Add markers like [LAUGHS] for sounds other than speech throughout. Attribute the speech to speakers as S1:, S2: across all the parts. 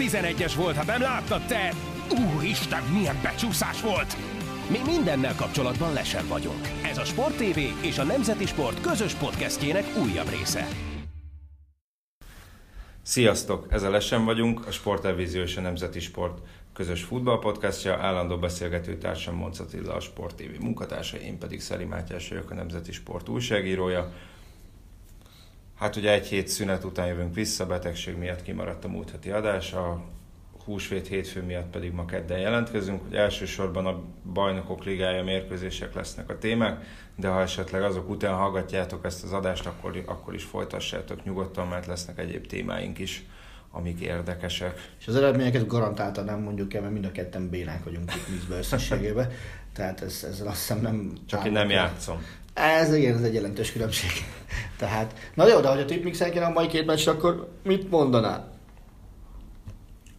S1: 11-es volt, ha nem láttad te! Úristen, milyen becsúszás volt! Mi mindennel kapcsolatban lesen vagyunk. Ez a Sport TV és a Nemzeti Sport közös podcastjének újabb része.
S2: Sziasztok! Ez a Lesen vagyunk, a Sporttelvízió és a Nemzeti Sport közös futballpodcastja, állandó beszélgető társam Monc Attila, a Sport TV munkatársa, én pedig Szeri Mátyás vagyok, a Nemzeti Sport újságírója. Hát ugye egy hét szünet után jövünk vissza, betegség miatt kimaradt a múlt heti adás, a húsvét hétfő miatt pedig ma kedden jelentkezünk, hogy elsősorban a bajnokok ligája mérkőzések lesznek a témák, de ha esetleg azok után hallgatjátok ezt az adást, akkor, akkor is folytassátok nyugodtan, mert lesznek egyéb témáink is, amik érdekesek.
S3: És az eredményeket garantáltan nem mondjuk el, mert mind a ketten bénák vagyunk itt vízbe összességében. Tehát ez, ezzel azt hiszem nem...
S2: Csak én nem játszom.
S3: Ez igen, ez egy jelentős különbség. [LAUGHS] Tehát, na jó, de hogy a tipmixen kéne a mai két meccs, akkor mit mondanál?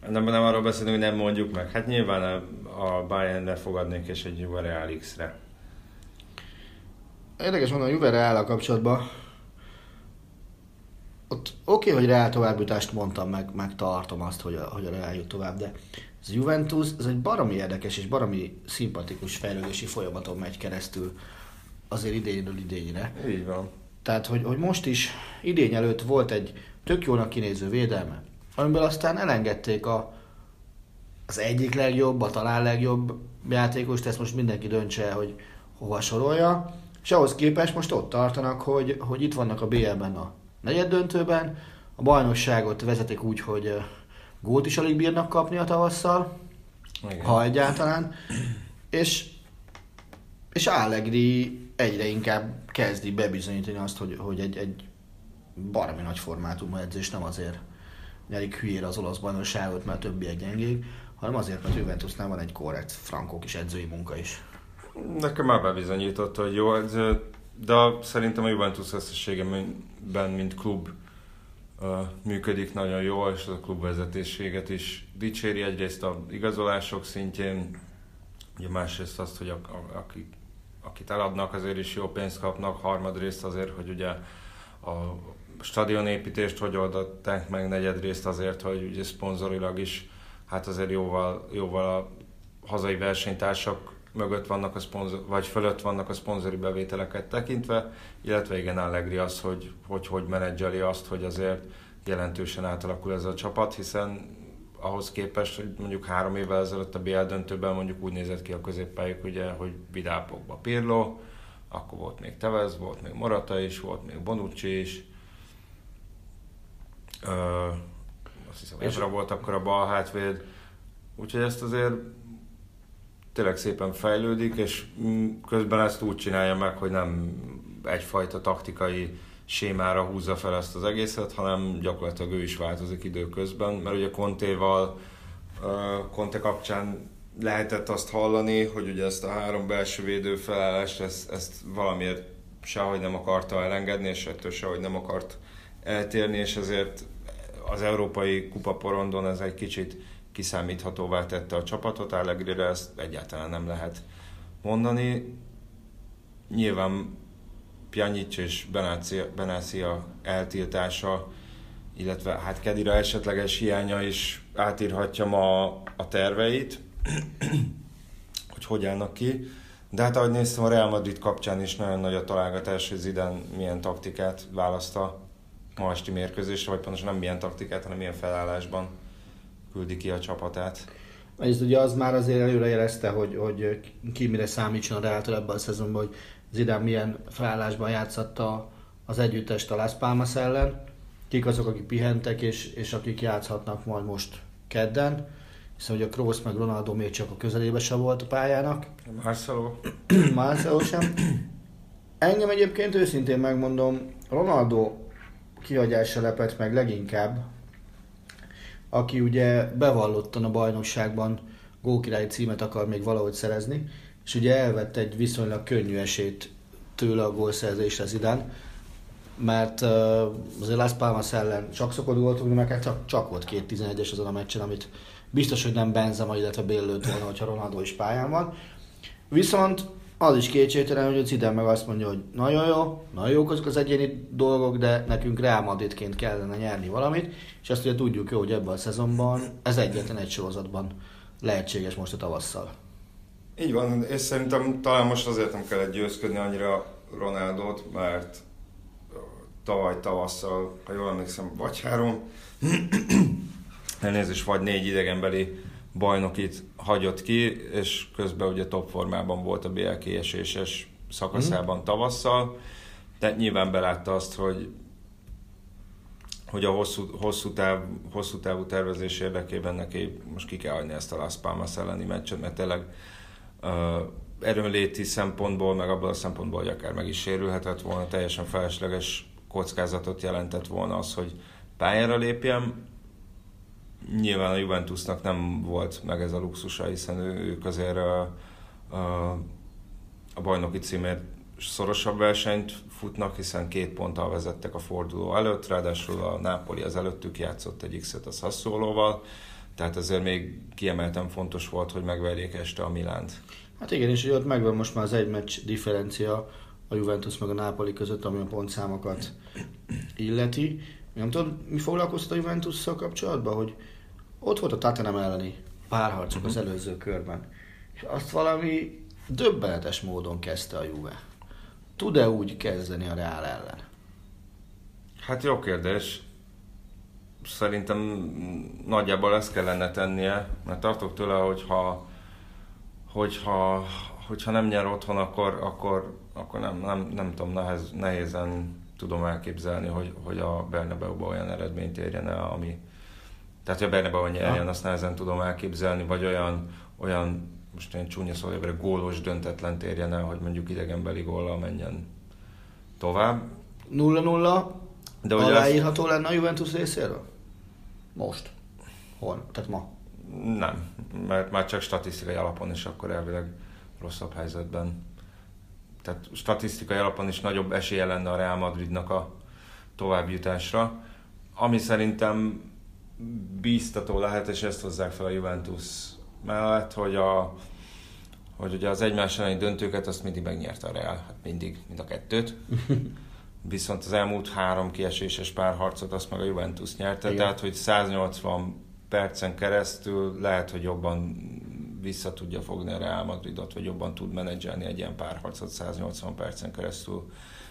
S2: Nem, nem arról beszélünk, hogy nem mondjuk meg. Hát nyilván a, a Bayern-re fogadnék, és egy Juve Real X-re.
S3: Érdekes mondom, a Juve Real kapcsolatban ott oké, okay, hogy Real továbbjutást mondtam, meg, meg tartom azt, hogy a, hogy a Real jut tovább, de ez a Juventus, ez egy baromi érdekes és baromi szimpatikus fejlődési folyamaton megy keresztül azért idényről idényre.
S2: Így van.
S3: Tehát, hogy, hogy most is idény előtt volt egy tök jónak kinéző védelme, amiből aztán elengedték a, az egyik legjobb, a talán legjobb játékost, ezt most mindenki döntse, hogy hova sorolja, és ahhoz képest most ott tartanak, hogy, hogy itt vannak a BL-ben a negyed döntőben, a bajnokságot vezetik úgy, hogy gólt is alig bírnak kapni a tavasszal, Igen. ha egyáltalán, és, és Allegri egyre inkább kezdi bebizonyítani azt, hogy, hogy egy, egy baromi nagy formátumú edzés nem azért nyerik hülyére az olasz bajnokságot, mert többiek gyengék, hanem azért, mert Juventusnál van egy korrekt frankó kis edzői munka is.
S2: Nekem már bebizonyított, hogy jó edző, de szerintem a Juventus összességében, mint klub működik nagyon jól, és a klub vezetésséget is dicséri egyrészt a igazolások szintjén, ugye másrészt azt, hogy akik, akit eladnak, azért is jó pénzt kapnak, harmadrészt azért, hogy ugye a stadionépítést hogy oldották meg, negyedrészt azért, hogy ugye szponzorilag is hát azért jóval, jóval a hazai versenytársak mögött vannak a szponzor, vagy fölött vannak a szponzori bevételeket tekintve, illetve igen Allegri az, hogy hogy, hogy menedzseli azt, hogy azért jelentősen átalakul ez a csapat, hiszen ahhoz képest, hogy mondjuk három évvel ezelőtt a BL döntőben mondjuk úgy nézett ki a középpályuk, ugye, hogy Vidal Pogba Pirlo, akkor volt még Tevez, volt még Morata is, volt még Bonucci is, Ö, azt hiszem, Ebra volt akkor a bal hátvéd, úgyhogy ezt azért tényleg szépen fejlődik, és közben ezt úgy csinálja meg, hogy nem egyfajta taktikai sémára húzza fel ezt az egészet, hanem gyakorlatilag ő is változik időközben, mert ugye Kontéval, Konte kapcsán lehetett azt hallani, hogy ugye ezt a három belső védő felállást, ezt, ezt valamiért sehogy nem akarta elengedni, és ettől sehogy nem akart eltérni, és ezért az európai kupaporondon ez egy kicsit kiszámíthatóvá tette a csapatot, Allegri-re ezt egyáltalán nem lehet mondani. Nyilván Pjanic és Benácia eltiltása, illetve hát Kedira esetleges hiánya is átírhatja ma a terveit, [CLEARS THROAT] hogy hogy állnak ki. De hát ahogy néztem, a Real Madrid kapcsán is nagyon nagy a találgatás, hogy Zidane milyen taktikát választ a ma esti mérkőzésre, vagy pontosan nem milyen taktikát, hanem milyen felállásban küldi ki a csapatát.
S3: Ez ugye az már azért előre jelezte, hogy, hogy ki mire számítson Reáltól ebben a szezonban, hogy Zidane milyen felállásban játszatta az együttest a Las Palmas ellen, kik azok, akik pihentek, és, és akik játszhatnak majd most kedden, hiszen ugye a Kroos meg Ronaldo még csak a közelébe se volt a pályának.
S2: Marcelo. [COUGHS]
S3: Marcelo sem. Engem egyébként őszintén megmondom, Ronaldo kihagyása lepett meg leginkább, aki ugye bevallottan a bajnokságban gólkirályi címet akar még valahogy szerezni, és ugye elvett egy viszonylag könnyű esét tőle a gólszerzésre Zidane, mert uh, azért Las Palmas ellen csak szokott voltunk, de meg csak, csak volt két 11-es azon a meccsen, amit biztos, hogy nem Benzema, illetve Bél lőtt volna, hogyha Ronaldo is pályán van. Viszont az is kétségtelen, hogy Zidane meg azt mondja, hogy nagyon jó, nagyon jók azok az egyéni dolgok, de nekünk Real Madridként kellene nyerni valamit, és azt ugye tudjuk jó, hogy ebben a szezonban ez egyetlen egy sorozatban lehetséges most a tavasszal.
S2: Így van, és szerintem talán most azért nem kellett győzködni annyira Ronaldot, mert tavaly tavasszal, ha jól emlékszem, vagy három, [CLEARS THROAT] elnézést, vagy négy idegenbeli bajnokit hagyott ki, és közben ugye top formában volt a BL kieséses szakaszában mm. tavasszal, de nyilván belátta azt, hogy hogy a hosszú, hosszú, táv, hosszú távú tervezés érdekében neki most ki kell hagyni ezt a Las Palmas elleni meccset, mert tényleg erőnléti szempontból, meg abból a szempontból, hogy akár meg is sérülhetett volna, teljesen felesleges kockázatot jelentett volna az, hogy pályára lépjem. Nyilván a Juventusnak nem volt meg ez a luxusa, hiszen ők azért a, a, a bajnoki címért szorosabb versenyt futnak, hiszen két ponttal vezettek a forduló előtt, ráadásul a Napoli az előttük játszott egy X-et a Sassuolóval, tehát azért még kiemelten fontos volt, hogy megverjék este a Milánt.
S3: Hát igen, és hogy ott megvan most már az egy meccs differencia a Juventus meg a Napoli között, ami a pontszámokat illeti. Nem tudom, mi foglalkoztat a juventus kapcsolatban, hogy ott volt a Tottenham elleni párharcok az mhm. előző körben, és azt valami döbbenetes módon kezdte a Juve. Tud-e úgy kezdeni a Real ellen?
S2: Hát jó kérdés. Szerintem nagyjából ezt kellene tennie, mert tartok tőle, hogyha, hogyha, hogyha nem nyer otthon, akkor, akkor, akkor nem, nem, nem tudom, nehez, nehézen tudom elképzelni, hogy, hogy a bernabeu olyan eredményt érjen el, ami... Tehát, hogy a Bernabeu nyerjen, azt nehezen tudom elképzelni, vagy olyan, olyan most én csúnya szóval, gólos döntetlen érjen el, hogy mondjuk idegenbeli góllal menjen tovább.
S3: 0-0 de aláírható lenne a Juventus részéről? Most. Hol? Tehát ma?
S2: Nem, mert már csak statisztikai alapon is akkor elvileg rosszabb helyzetben. Tehát statisztikai alapon is nagyobb esélye lenne a Real Madridnak a továbbjutásra. Ami szerintem bíztató lehet, és ezt hozzák fel a Juventus mellett, hogy a hogy ugye az egymás elleni döntőket azt mindig megnyerte a Real, hát mindig, mind a kettőt. [LAUGHS] Viszont az elmúlt három kieséses párharcot azt meg a Juventus nyerte, Igen. tehát hogy 180 percen keresztül lehet, hogy jobban vissza tudja fogni a Real Madridot, vagy jobban tud menedzselni egy ilyen párharcot 180 percen keresztül,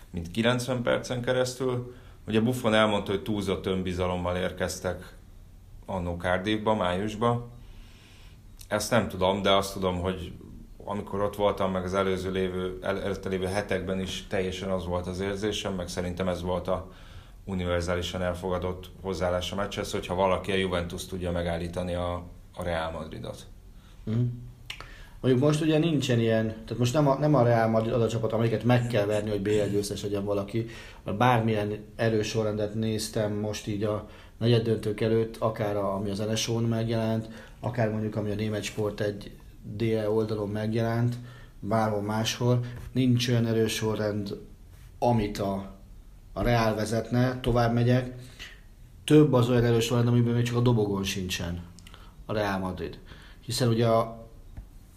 S2: mint 90 percen keresztül. Ugye Buffon elmondta, hogy túlzott önbizalommal érkeztek annó Cardiffba, májusba. Ezt nem tudom, de azt tudom, hogy amikor ott voltam, meg az előző lévő, el, előtte lévő hetekben is teljesen az volt az érzésem, meg szerintem ez volt a univerzálisan elfogadott hozzáállás a meccshez, hogyha valaki a Juventus tudja megállítani a, a Real Madridot.
S3: Mm. Mondjuk most ugye nincsen ilyen, tehát most nem a, nem a Real Madrid az a csapat, amiket meg kell verni, hogy BL győztes legyen valaki, mert bármilyen erős sorrendet néztem most így a negyed döntők előtt, akár a, ami az NSO-n megjelent, akár mondjuk ami a német sport egy DE oldalon megjelent, bárhol máshol, nincs olyan erős sorrend, amit a, a Real vezetne, tovább megyek. Több az olyan erős sorrend, amiben még csak a dobogón sincsen a Real Madrid. Hiszen ugye a,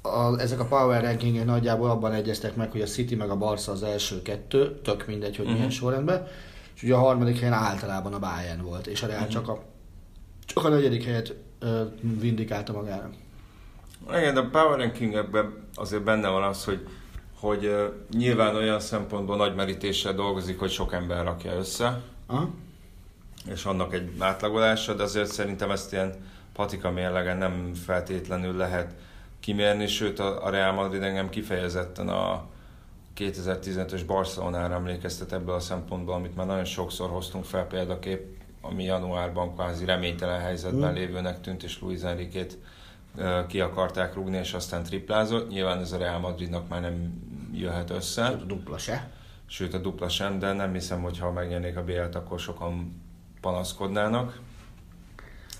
S3: a, ezek a power rankingek nagyjából abban egyeztek meg, hogy a City meg a Barca az első kettő, tök mindegy, hogy uh-huh. milyen sorrendben, és ugye a harmadik helyen általában a Bayern volt, és a Real uh-huh. csak a csak a negyedik helyet ö, vindikálta magára.
S2: Igen, de a Power Rankingekben azért benne van az, hogy, hogy uh, nyilván olyan szempontból nagy merítéssel dolgozik, hogy sok ember rakja össze, Aha. és annak egy átlagolása, de azért szerintem ezt ilyen patika mérlegen nem feltétlenül lehet kimérni, sőt a, a Real Madrid engem kifejezetten a 2015-ös Barcelonára emlékeztet ebből a szempontból, amit már nagyon sokszor hoztunk fel példakép, ami januárban kvázi reménytelen helyzetben mm. lévőnek tűnt, és Luis Enrique-t ki akarták rúgni, és aztán triplázott. Nyilván ez a Real Madridnak már nem jöhet össze.
S3: Sőt, a dupla se.
S2: Sőt, a dupla sem, de nem hiszem, hogy ha megnyernék a BL-t, akkor sokan panaszkodnának.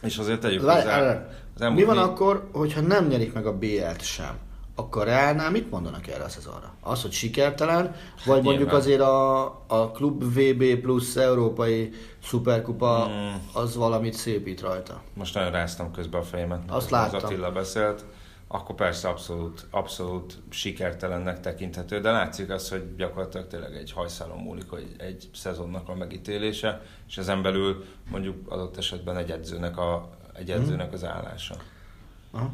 S2: És azért tegyük hozzá...
S3: Mi van akkor, hogyha nem nyerik meg a BL-t sem? Akkor Reálnál mit mondanak erre a szezonra? Az, hogy sikertelen, vagy hát mondjuk azért a, a Klub VB plusz Európai Szuperkupa hmm. az valamit szépít rajta?
S2: Most nagyon ráztam közben a fejemet.
S3: Azt láttam. Az
S2: Attila beszélt. akkor persze abszolút, abszolút sikertelennek tekinthető, de látszik az, hogy gyakorlatilag tényleg egy hajszálon múlik hogy egy szezonnak a megítélése, és ezen belül mondjuk adott esetben egy edzőnek, a, egy edzőnek az állása.
S3: Aha.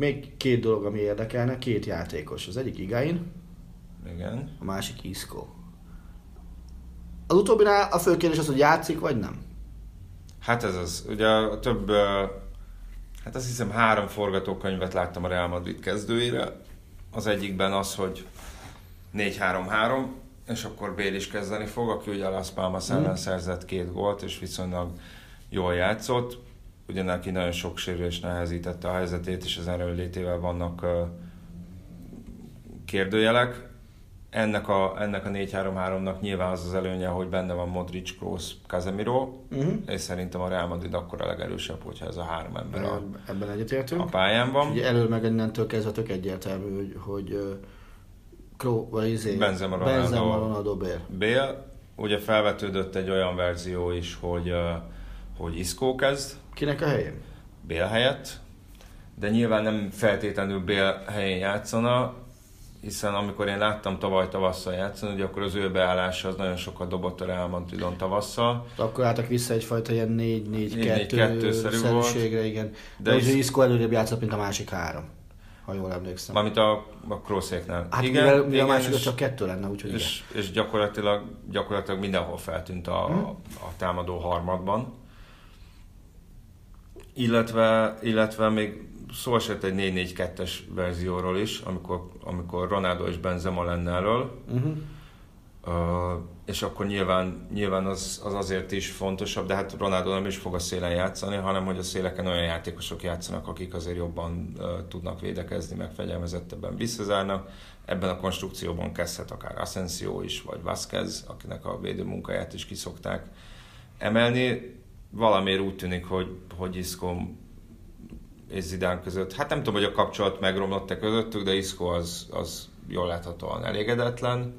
S3: Még két dolog, ami érdekelne, két játékos. Az egyik Igain,
S2: Igen.
S3: a másik Isco. Az utóbbinál a fő kérdés az, hogy játszik vagy nem.
S2: Hát ez az. Ugye a több, hát azt hiszem három forgatókönyvet láttam a Real Madrid kezdőjére. Az egyikben az, hogy 4-3-3, és akkor Bél is kezdeni fog, aki ugye a Las Palmas ellen szerzett két gólt, és viszonylag jól játszott. Ugye neki nagyon sok sérülés nehezítette a helyzetét, és az erőlétével vannak kérdőjelek. Ennek a, ennek a 4-3-3-nak nyilván az az előnye, hogy benne van Modric, Kroos, Casemiro,
S3: Uh-huh.
S2: és szerintem a Real Madrid akkor a legerősebb, hogyha ez a három ember a,
S3: Ebben egyetértünk.
S2: a pályán van.
S3: Ugye elől meg innentől kezdve tök egyértelmű, hogy, hogy uh, Kro, vagy izé,
S2: Benzema, Ronaldo.
S3: Benzema, Ronaldo Bél.
S2: Bél, ugye felvetődött egy olyan verzió is, hogy, ö, hogy Isco kezd
S3: Kinek a helyén?
S2: Bél helyett, de nyilván nem feltétlenül Bél helyén játszana, hiszen amikor én láttam tavaly tavasszal játszani, ugye akkor az ő beállása az nagyon sokat dobott a Real Madridon tavasszal.
S3: Akkor álltak vissza egyfajta ilyen 4-4-2
S2: 4-4-2-szerű
S3: szerűségre, igen. De,
S2: De
S3: de
S2: is-
S3: Isco előrébb játszott, mint a másik három, ha jól emlékszem.
S2: Mármint a, a Kroszéknál.
S3: Hát igen, mivel, mivel a
S2: igen,
S3: másik
S2: és-
S3: csak kettő lenne, úgyhogy igen.
S2: és, és gyakorlatilag, gyakorlatilag mindenhol feltűnt a,
S3: Hm.
S2: a támadó harmadban. Illetve, illetve még szó esett egy 4-4-2-es verzióról is, amikor, amikor Ronaldo és Benzema lenne elől.
S3: Uh-huh.
S2: Uh, és akkor nyilván, nyilván az, az azért is fontosabb, de hát Ronaldo nem is fog a szélen játszani, hanem hogy a széleken olyan játékosok játszanak, akik azért jobban uh, tudnak védekezni, meg fegyelmezettebben visszazárnak. Ebben a konstrukcióban kezdhet akár Asensio is, vagy Vázquez, akinek a védő munkáját is kiszokták emelni. Valamiért úgy tűnik, hogy, hogy Isco és Zidane között, hát nem tudom, hogy a kapcsolat megromlott-e közöttük, de Isco az, az jól láthatóan elégedetlen.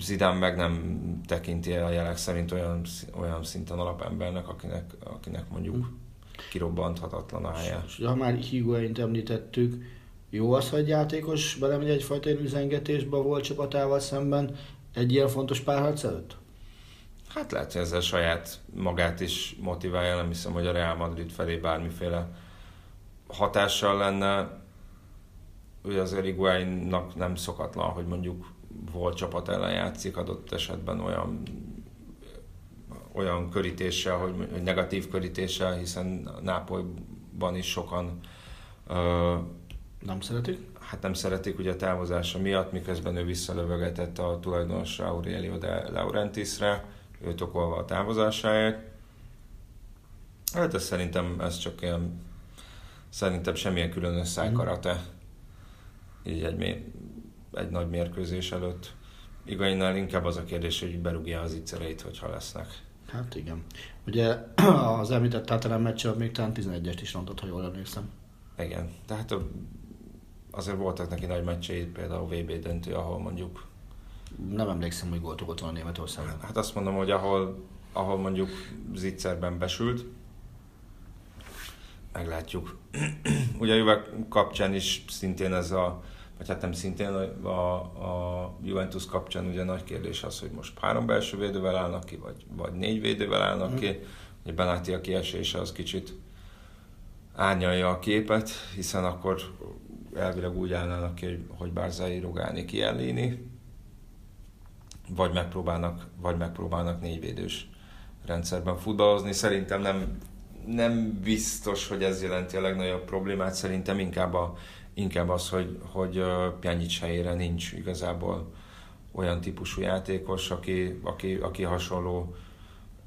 S2: Zidane meg nem tekinti el a jelek szerint olyan, olyan szinten alapembernek, akinek, akinek mondjuk kirobbanthatatlan a helye.
S3: És ha már Higuaint említettük, jó az, hogy játékos belemegy egyfajta ilyen üzengetésbe volt csapatával szemben egy ilyen fontos párharc előtt?
S2: Hát lehet, hogy ezzel saját magát is motiválja, nem hiszem, hogy a Real Madrid felé bármiféle hatással lenne. Ugye az Higuainnak nem szokatlan, hogy mondjuk volt csapat ellen játszik, adott esetben olyan olyan körítéssel, hogy, hogy negatív körítéssel, hiszen Nápolyban is sokan ö,
S3: Nem szeretik?
S2: hát nem szeretik ugye a távozása miatt, miközben ő visszalövögetett a tulajdonos Aurelio de Laurentisre, őt okolva a távozásáért. Hát ez szerintem ez csak ilyen, szerintem semmilyen különös szájkarate, így egy, egy nagy mérkőzés előtt. Igainnál inkább az a kérdés, hogy berúgja az ígyszereit, hogyha lesznek.
S3: Hát igen. Ugye [CLEARS THROAT] az említett Tatalan meccsel még talán 11-est is rontott, ha jól emlékszem.
S2: Igen, tehát azért voltak neki nagy meccsei, például VB döntő, ahol mondjuk
S3: Nem emlékszem, hogy gólt ugrott volna Németországban.
S2: Hát azt mondom, hogy ahol, ahol mondjuk zicserben besült, meglátjuk. [CLEARS THROAT] Ugye a Juve kapcsán is szintén ez a, vagy hát nem szintén, a, a, a Juventus kapcsán ugye nagy kérdés az, hogy most három belső védővel állnak ki, vagy, vagy négy védővel állnak ki. Ugye Benáti a kiesése az kicsit árnyalja a képet, hiszen akkor elvileg úgy állnának ki, hogy, hogy Barzai, Rogáni, Kiellini, vagy megpróbálnak, vagy megpróbálnak négyvédős rendszerben futballozni. Szerintem nem, nem biztos, hogy ez jelenti a legnagyobb problémát, szerintem inkább, a, inkább az, hogy, hogy Pjanic helyére nincs igazából olyan típusú játékos, aki, aki, aki hasonló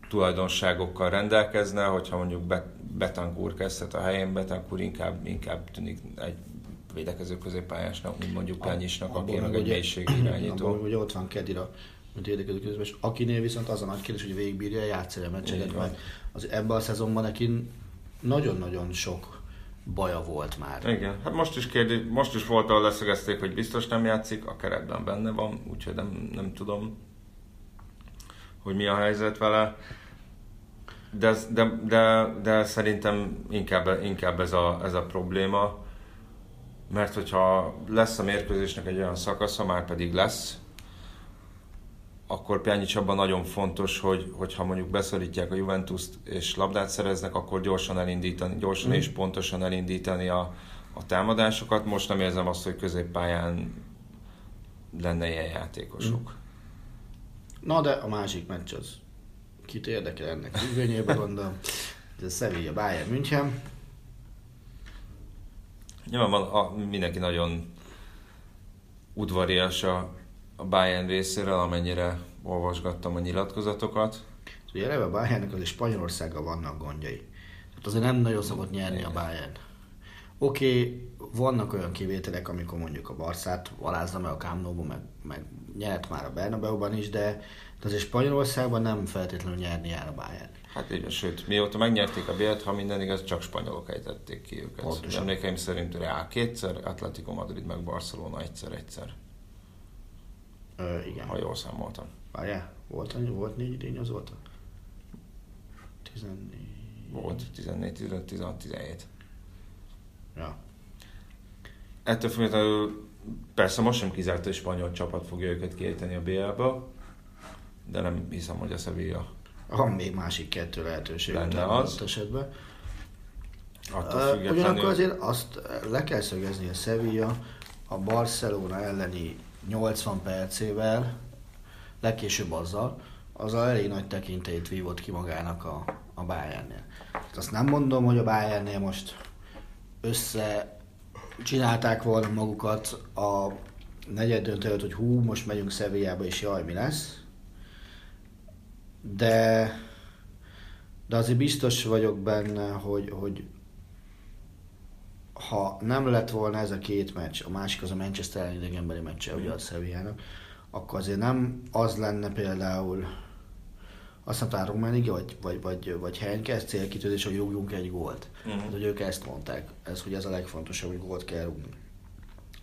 S2: tulajdonságokkal rendelkezne, hogyha mondjuk Betancur kezdhet a helyén, Betancur inkább, inkább tűnik egy védekező középpályásnak, mint mondjuk Pjanicsnak, aki meg egy mélységi [CLEARS THROAT] irányító.
S3: Abban, hogy ott van Kedira, mint érdekező közben, és akinél viszont az a nagy kérdés, hogy végigbírja játszani a meccseket, mert az, ebben a szezonban neki nagyon-nagyon sok baja volt már.
S2: Igen, hát most is, kérdés, most is volt, ahol leszögezték, hogy biztos nem játszik, a keretben benne van, úgyhogy nem, nem tudom, hogy mi a helyzet vele. De, de, de, de szerintem inkább, inkább ez, a, ez a probléma. Mert hogyha lesz a mérkőzésnek egy olyan szakasza, már pedig lesz, akkor Pjanic abban nagyon fontos, hogy, hogyha mondjuk beszorítják a Juventus-t és labdát szereznek, akkor gyorsan elindítani, gyorsan mm. és pontosan elindítani a, a támadásokat. Most nem érzem azt, hogy középpályán lenne ilyen játékosuk. Mm.
S3: Na de a másik meccs az kit érdekel ennek függvényében gondolom. Ez a Sevilla Bayern München.
S2: Nyilván a, mindenki nagyon udvarias a, a Bayern részéről, amennyire olvasgattam a nyilatkozatokat.
S3: Ugye eleve a Bayernnek azért Spanyolországgal vannak gondjai. Tehát azért nem nagyon szokott nyerni Igen. a Bayern. Oké, okay, vannak olyan kivételek, amikor mondjuk a Barszát alázna meg a Camp meg, meg nyert már a Bernabeu-ban is, de, de azért Spanyolországban nem feltétlenül nyerni jár a Bayern.
S2: Hát igen, sőt, mióta megnyerték a Bélt, ha minden igaz, csak spanyolok ejtették ki őket. Pontosan. Emlékeim szerint Real kétszer, Atletico Madrid meg Barcelona egyszer-egyszer.
S3: Ö, igen.
S2: Ha jól számoltam.
S3: Várjál, volt, volt négy idény azóta? 14...
S2: Volt, 14, 15, 16, 17.
S3: Ja.
S2: Ettől függetlenül persze most sem kizárt, hogy spanyol csapat fogja őket kiejteni a BL-ba, de nem hiszem, hogy a Sevilla
S3: van még másik kettő lehetőség.
S2: Lenne az.
S3: Esetben. Uh, ugyanakkor azért azt le kell szögezni, a Sevilla a Barcelona elleni 80 percével, legkésőbb azzal, azzal elég nagy tekintélyt vívott ki magának a, a Bayernnél. Azt nem mondom, hogy a Bayernnél most össze csinálták volna magukat a negyed döntő hogy hú, most megyünk Sevillába, és jaj, mi lesz de, de azért biztos vagyok benne, hogy, hogy ha nem lett volna ez a két meccs, a másik az a Manchester elleni idegenbeli meccse, ugye a Sevillának, akkor azért nem az lenne például azt nem talán Románig, vagy, vagy, vagy, vagy Henke, ez célkitűzés, hogy rúgjunk egy gólt. Uh-huh. Hát, hogy ők ezt mondták, ez, hogy ez a legfontosabb, hogy gólt kell rúgni.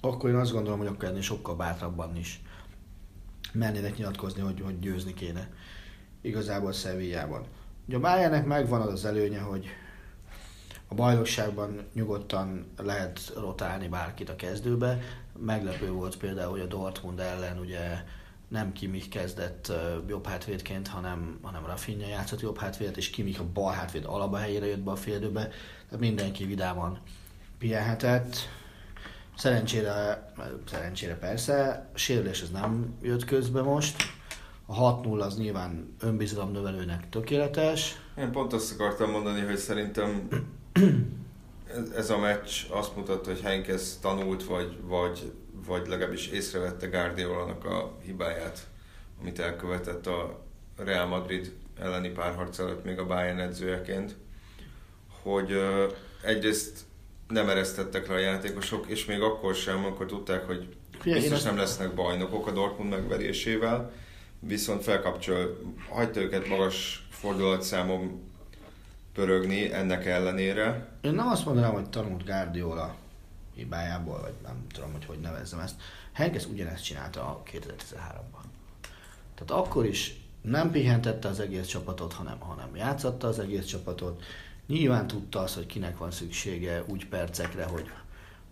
S3: Akkor én azt gondolom, hogy akkor ennél sokkal bátrabban is mennének nyilatkozni, hogy, hogy győzni kéne igazából Sevillában. Ugye a Bayernnek megvan az az előnye, hogy a bajnokságban nyugodtan lehet rotálni bárkit a kezdőbe. Meglepő volt például, hogy a Dortmund ellen ugye nem Kimich kezdett jobb hátvédként, hanem, hanem Rafinha játszott jobb hátvédet, és Kimich a bal hátvéd alaba helyére jött be a féldőbe. Tehát mindenki vidáman pihenhetett. Szerencsére, szerencsére persze, a sérülés ez nem jött közbe most, a 6-0 az nyilván önbizalomnövelőnek tökéletes.
S2: Én pont azt akartam mondani, hogy szerintem ez, a meccs azt mutatta, hogy Henkes tanult, vagy, vagy, vagy legalábbis észrevette Guardiola-nak a hibáját, amit elkövetett a Real Madrid elleni párharc előtt még a Bayern edzőjeként, hogy uh, egyrészt nem eresztettek le a játékosok, és még akkor sem, amikor tudták, hogy biztos nem lesznek bajnokok a Dortmund megverésével, viszont felkapcsol, hagyta őket magas fordulatszámon pörögni ennek ellenére.
S3: Én nem azt mondanám, hogy tanult Guardiola hibájából, vagy nem tudom, hogy hogy nevezzem ezt. Henkes ugyanezt csinálta a 2013-ban. Tehát akkor is nem pihentette az egész csapatot, hanem, hanem játszotta az egész csapatot. Nyilván tudta azt, hogy kinek van szüksége úgy percekre, hogy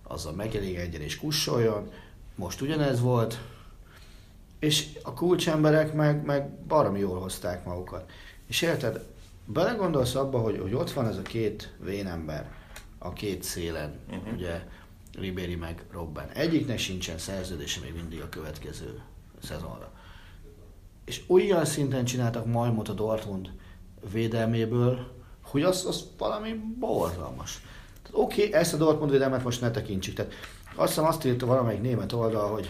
S3: azzal megelégedjen és kussoljon. Most ugyanez volt, és a kulcsemberek meg, meg baromi jól hozták magukat. És érted, belegondolsz abba, hogy, hogy ott van ez a két vénember a két szélen, uh-huh. ugye Ribéry meg Robben. Egyiknek sincsen szerződése még mindig a következő szezonra. És olyan szinten csináltak majmot a Dortmund védelméből, hogy az, az valami borzalmas. Oké, okay, ezt a Dortmund védelmet most ne tekintsük. Tehát azt hiszem azt írta valamelyik német oldal, hogy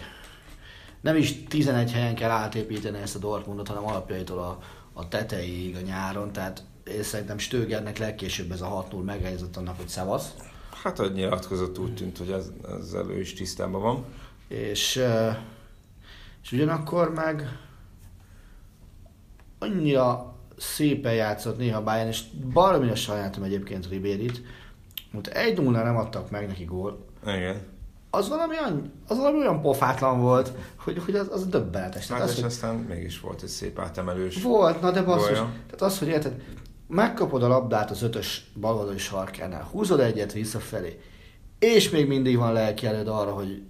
S3: nem is 11 helyen kell átépíteni ezt a Dortmundot, hanem alapjaitól a, a tetejéig a nyáron, tehát én szerintem Stögernek legkésőbb ez a 6-0 megjegyzett annak, hogy szevasz.
S2: Hát, hogy nyilatkozott úgy tűnt, hogy ez, ezzel ő is tisztában van.
S3: És, és ugyanakkor meg annyira szépen játszott néha Bayern, és a sajátom egyébként Ribérit, mert egy 0 nem adtak meg neki gól.
S2: Igen
S3: az valami olyan, az valami olyan pofátlan volt, hogy, hogy az, az döbbenetes.
S2: Hát, és hogy aztán mégis volt egy szép átemelős
S3: Volt, na de basszus. Tehát az, hogy érted, megkapod a labdát az ötös baloldali sarkánál, húzod egyet visszafelé, és még mindig van lelki előd arra, hogy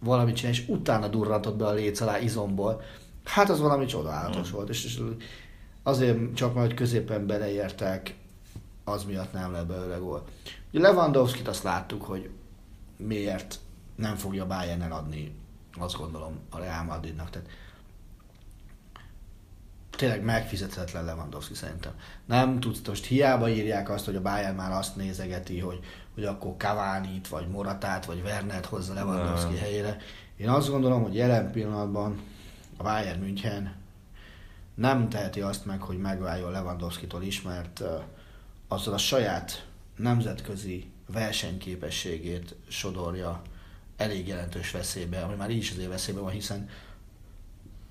S3: valamit csinál, és utána durrantott be a léc alá izomból. Hát az valami csodálatos mm. volt, és, és azért csak majd középen beleértek, az miatt nem lett belőle gól. Ugye Lewandowski-t azt láttuk, hogy miért nem fogja bayern adni, azt gondolom, a Real Madridnak. Tehát tényleg megfizethetetlen Lewandowski szerintem. Nem tudsz, most hiába írják azt, hogy a Bayern már azt nézegeti, hogy, hogy akkor Cavani-t, vagy Moratát, vagy Wernert hozza Lewandowski helyére. Én azt gondolom, hogy jelen pillanatban a Bayern München nem teheti azt meg, hogy megváljon Lewandowski-tól is, mert azzal a saját nemzetközi versenyképességét sodorja elég jelentős veszélybe, ami már így is azért veszélybe van, hiszen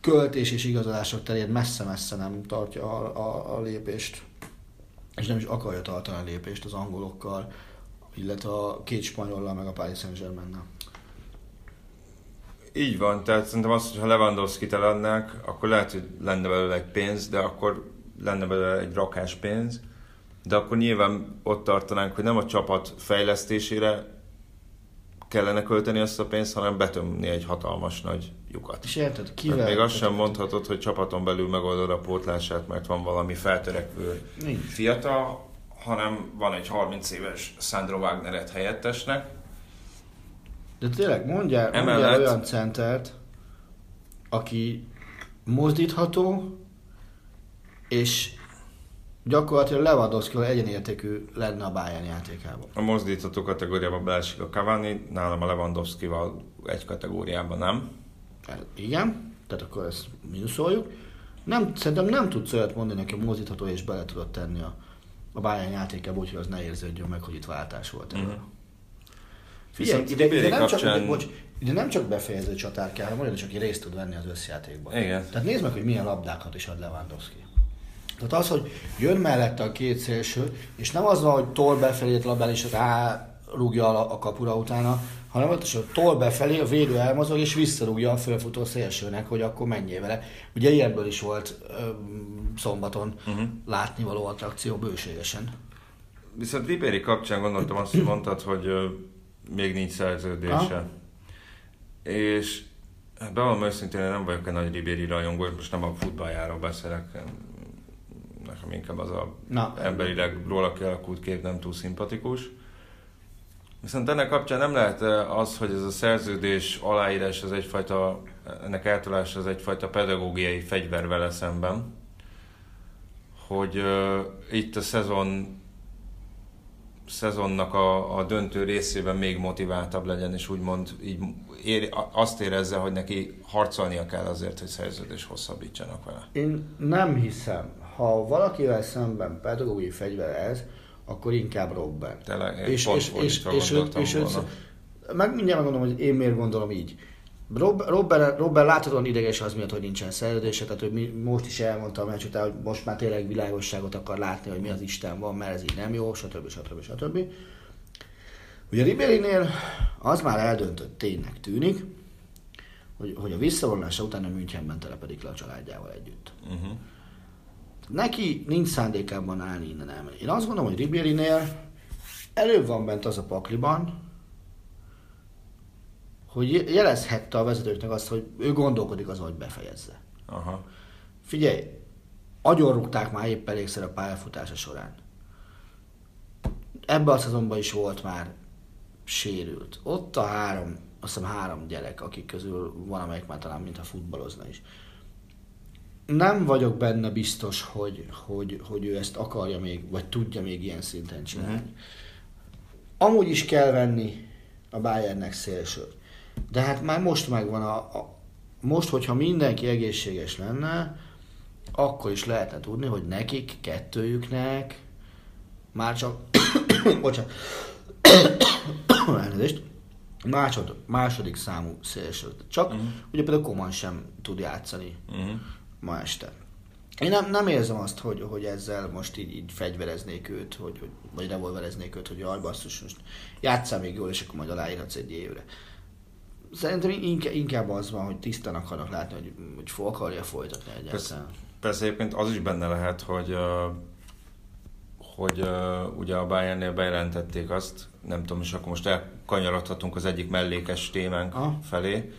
S3: költés és igazolások terén messze-messze nem tartja a, a, a lépést, és nem is akarja tartani a lépést az angolokkal, illetve a két spanyollal, meg a Paris Saint-Germain-nel.
S2: Így van, tehát szerintem azt, hogy ha Lewandowski-t eladnák, akkor lehet, hogy lenne belőle egy pénz, de akkor lenne belőle egy rakás pénz, de akkor nyilván ott tartanánk, hogy nem a csapat fejlesztésére kellene költeni azt a pénzt, hanem betömni egy hatalmas nagy lyukat.
S3: És érted, kivel?
S2: Tehát még azt sem mondhatod, hogy csapaton belül megoldod a pótlását, mert van valami feltörekvő Nincs. fiatal, hanem van egy 30 éves Sandro Wagner helyettesnek.
S3: De tényleg, mondjál, Emellett... mondjál olyan centert, aki mozdítható, és gyakorlatilag Lewandowski egyenértékű lenne a Bayern játékában.
S2: A mozdítható kategóriában beesik a Cavani, nálam a Lewandowski-val egy kategóriában nem.
S3: Hát igen, tehát akkor ezt mínuszoljuk. Nem, szerintem nem tudsz olyat mondani, aki mozdítható és bele tudod tenni a, a Bayern játékába, úgyhogy az ne érződjön meg, hogy itt váltás volt. Uh-huh. Figyelj, ide, ide, nem kapcsán... csak, bocs, ide nem csak befejező csatár kell, hanem olyan, csak részt tud venni az összjátékban.
S2: Igen.
S3: Tehát nézd meg, hogy milyen labdákat is ad Lewandowski. Tehát az, hogy jön mellette a két szélső, és nem az van, hogy tol befelé labdán és rúgja a kapura utána, hanem ott is a tol befelé, a védő elmozog, és visszarúgja a fölfutó szélsőnek, hogy akkor menjél vele. Ugye ilyenből is volt ö, szombaton uh-huh. látnivaló attrakció bőségesen.
S2: Viszont Ribéry kapcsán gondoltam azt, hogy mondtad, hogy ö, még nincs szerződése. Ha? És hát bevallom őszintén, nem vagyok egy nagy Ribéry rajongó, most nem a futballjáról beszélek, nekem inkább az a Na, emberileg róla kialakult kép nem túl szimpatikus. Viszont ennek kapcsán nem lehet az, hogy ez a szerződés aláírás az egyfajta, ennek eltolása az egyfajta pedagógiai fegyver vele szemben, hogy uh, itt a szezon szezonnak a, a döntő részében még motiváltabb legyen, és úgymond így ér, azt érezze, hogy neki harcolnia kell azért, hogy szerződés hosszabbítsanak vele.
S3: Én nem hiszem ha valakivel szemben pedagógiai fegyver ez, akkor inkább Robben.
S2: Tényleg, és, és, és, és, őt, és őt,
S3: meg mindjárt megmondom, hogy én miért gondolom így. Rob, Robben, Robben láthatóan ideges az miatt, hogy nincsen szerződése, tehát hogy mi, most is elmondtam a meccs után, hogy most már tényleg világosságot akar látni, hogy mi az Isten van, mert ez így nem jó, stb. stb. stb. Ugye Ribérinél az már eldöntött ténynek tűnik, hogy, hogy a visszavonulása után a Münchenben telepedik le a családjával együtt. Uh-huh. Neki nincs szándékában állni innen elmenni. Én azt gondolom, hogy Ribérinél előbb van bent az a pakliban, hogy jelezhette a vezetőknek azt, hogy ő gondolkodik azon, hogy befejezze. Aha. Figyelj, agyonrúgták már épp elégszer a pályafutása során. Ebben a szezonban is volt már sérült. Ott a három, azt hiszem három gyerek, akik közül van, amelyik már talán mintha futballozna is nem vagyok benne biztos, hogy, hogy, hogy ő ezt akarja még, vagy tudja még ilyen szinten csinálni. Uh-huh. Amúgy is kell venni a Bayernnek szélsőt. De hát már most megvan a, a most, hogyha mindenki egészséges lenne, akkor is lehetne tudni, hogy nekik, kettőjüknek már csak, [COUGHS] bocsánat, [COUGHS] elnézést, másod, második számú szélső. Csak uh-huh. ugye például Koman sem tud játszani. Uh-huh ma este. Én nem, nem érzem azt, hogy, hogy ezzel most így, így fegyvereznék őt, hogy, hogy, vagy revolvereznék őt, hogy jaj, basszus, most játsszál még jól, és akkor majd aláírhatsz egy évre. Szerintem inkább, inkább az van, hogy tisztán akarnak látni, hogy, hogy fog akarja folytatni egyáltalán.
S2: Persze, persze egyébként az is benne lehet, hogy, hogy ugye a Bayernnél bejelentették azt, nem tudom, és akkor most elkanyarodhatunk az egyik mellékes témánk ah. felé,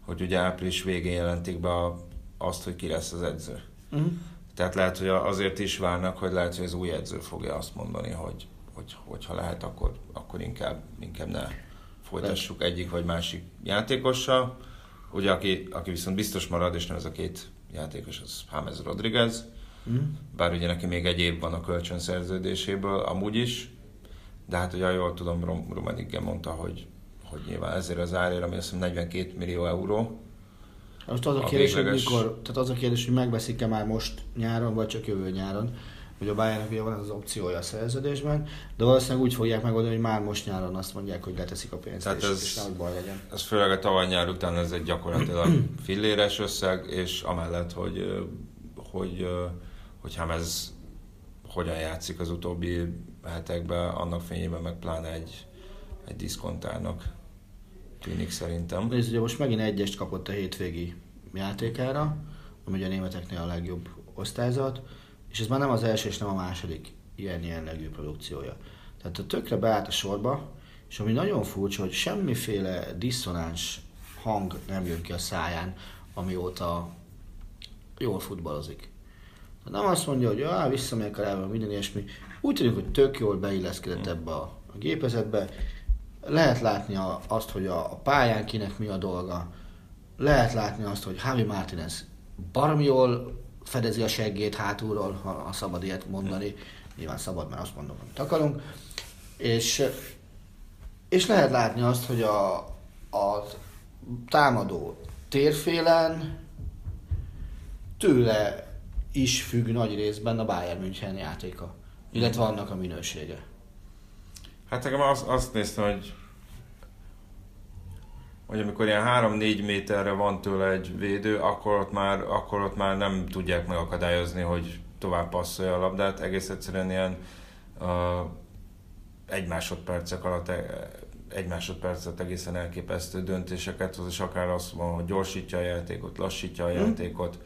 S2: hogy ugye április végén jelentik be a, azt, hogy ki lesz az edző. Uh-huh. Tehát lehet, hogy azért is várnak, hogy lehet, hogy az új edző fogja azt mondani, hogy, hogy, hogy ha lehet, akkor, akkor inkább, inkább ne folytassuk egyik vagy másik játékossal. Ugye, aki, aki viszont biztos marad, és nem ez a két játékos, az James Rodriguez, mm. bár ugye neki még egy év van a kölcsön szerződéséből, amúgy is, de hát ugye jól tudom, Rom- Romanigge mondta, hogy, hogy nyilván ezért az árért, ami azt hiszem 42 millió euró.
S3: Most az a, a kérdés, végleges... hogy mikor, tehát az a kérdés, hogy megveszik-e már most nyáron, vagy csak jövő nyáron. Hogy a Bayernnek ugye van ez az opciója a szerződésben, de valószínűleg úgy fogják megoldani, hogy már most nyáron azt mondják, hogy leteszik a pénzt, Tehát és, ez, és nem baj legyen.
S2: Ez főleg a tavaly nyár után ez egy gyakorlatilag [CLEARS THROAT] filléres összeg, és amellett, hogy, hogy, hogy ez hogyan játszik az utóbbi hetekben, annak fényében meg pláne egy, egy diszkontárnak tűnik szerintem.
S3: Ez ugye most megint egyest kapott a hétvégi játékára, ami ugye a németeknél a legjobb osztályzat és ez már nem az első és nem a második ilyen jellegű produkciója. Tehát a tökre beállt a sorba, és ami nagyon furcsa, hogy semmiféle diszonáns hang nem jön ki a száján, amióta jól futballozik. Nem azt mondja, hogy ah, visszamegyek a minden ilyesmi. Úgy tűnik, hogy tök jól beilleszkedett ebbe a, a gépezetbe. Lehet látni a, azt, hogy a, a pályán kinek mi a dolga. Lehet látni azt, hogy Javi Martinez baromi jól fedezi a seggét hátulról, ha, ha szabad ilyet mondani. Nyilván szabad, mert azt mondom, amit akarunk. És, és lehet látni azt, hogy a, a támadó térfélen tőle is függ nagy részben a Bayern München játéka, illetve annak a minősége.
S2: Hát nekem azt, azt néztem, hogy hogy amikor ilyen 3-4 méterre van tőle egy védő, akkor ott, már, akkor ott már nem tudják megakadályozni, hogy tovább passzolja a labdát. Egész egyszerűen ilyen uh, egy másodpercek alatt e, egy másodpercet egészen elképesztő döntéseket hoz, és akár azt van, hogy gyorsítja a játékot, lassítja a hmm. játékot.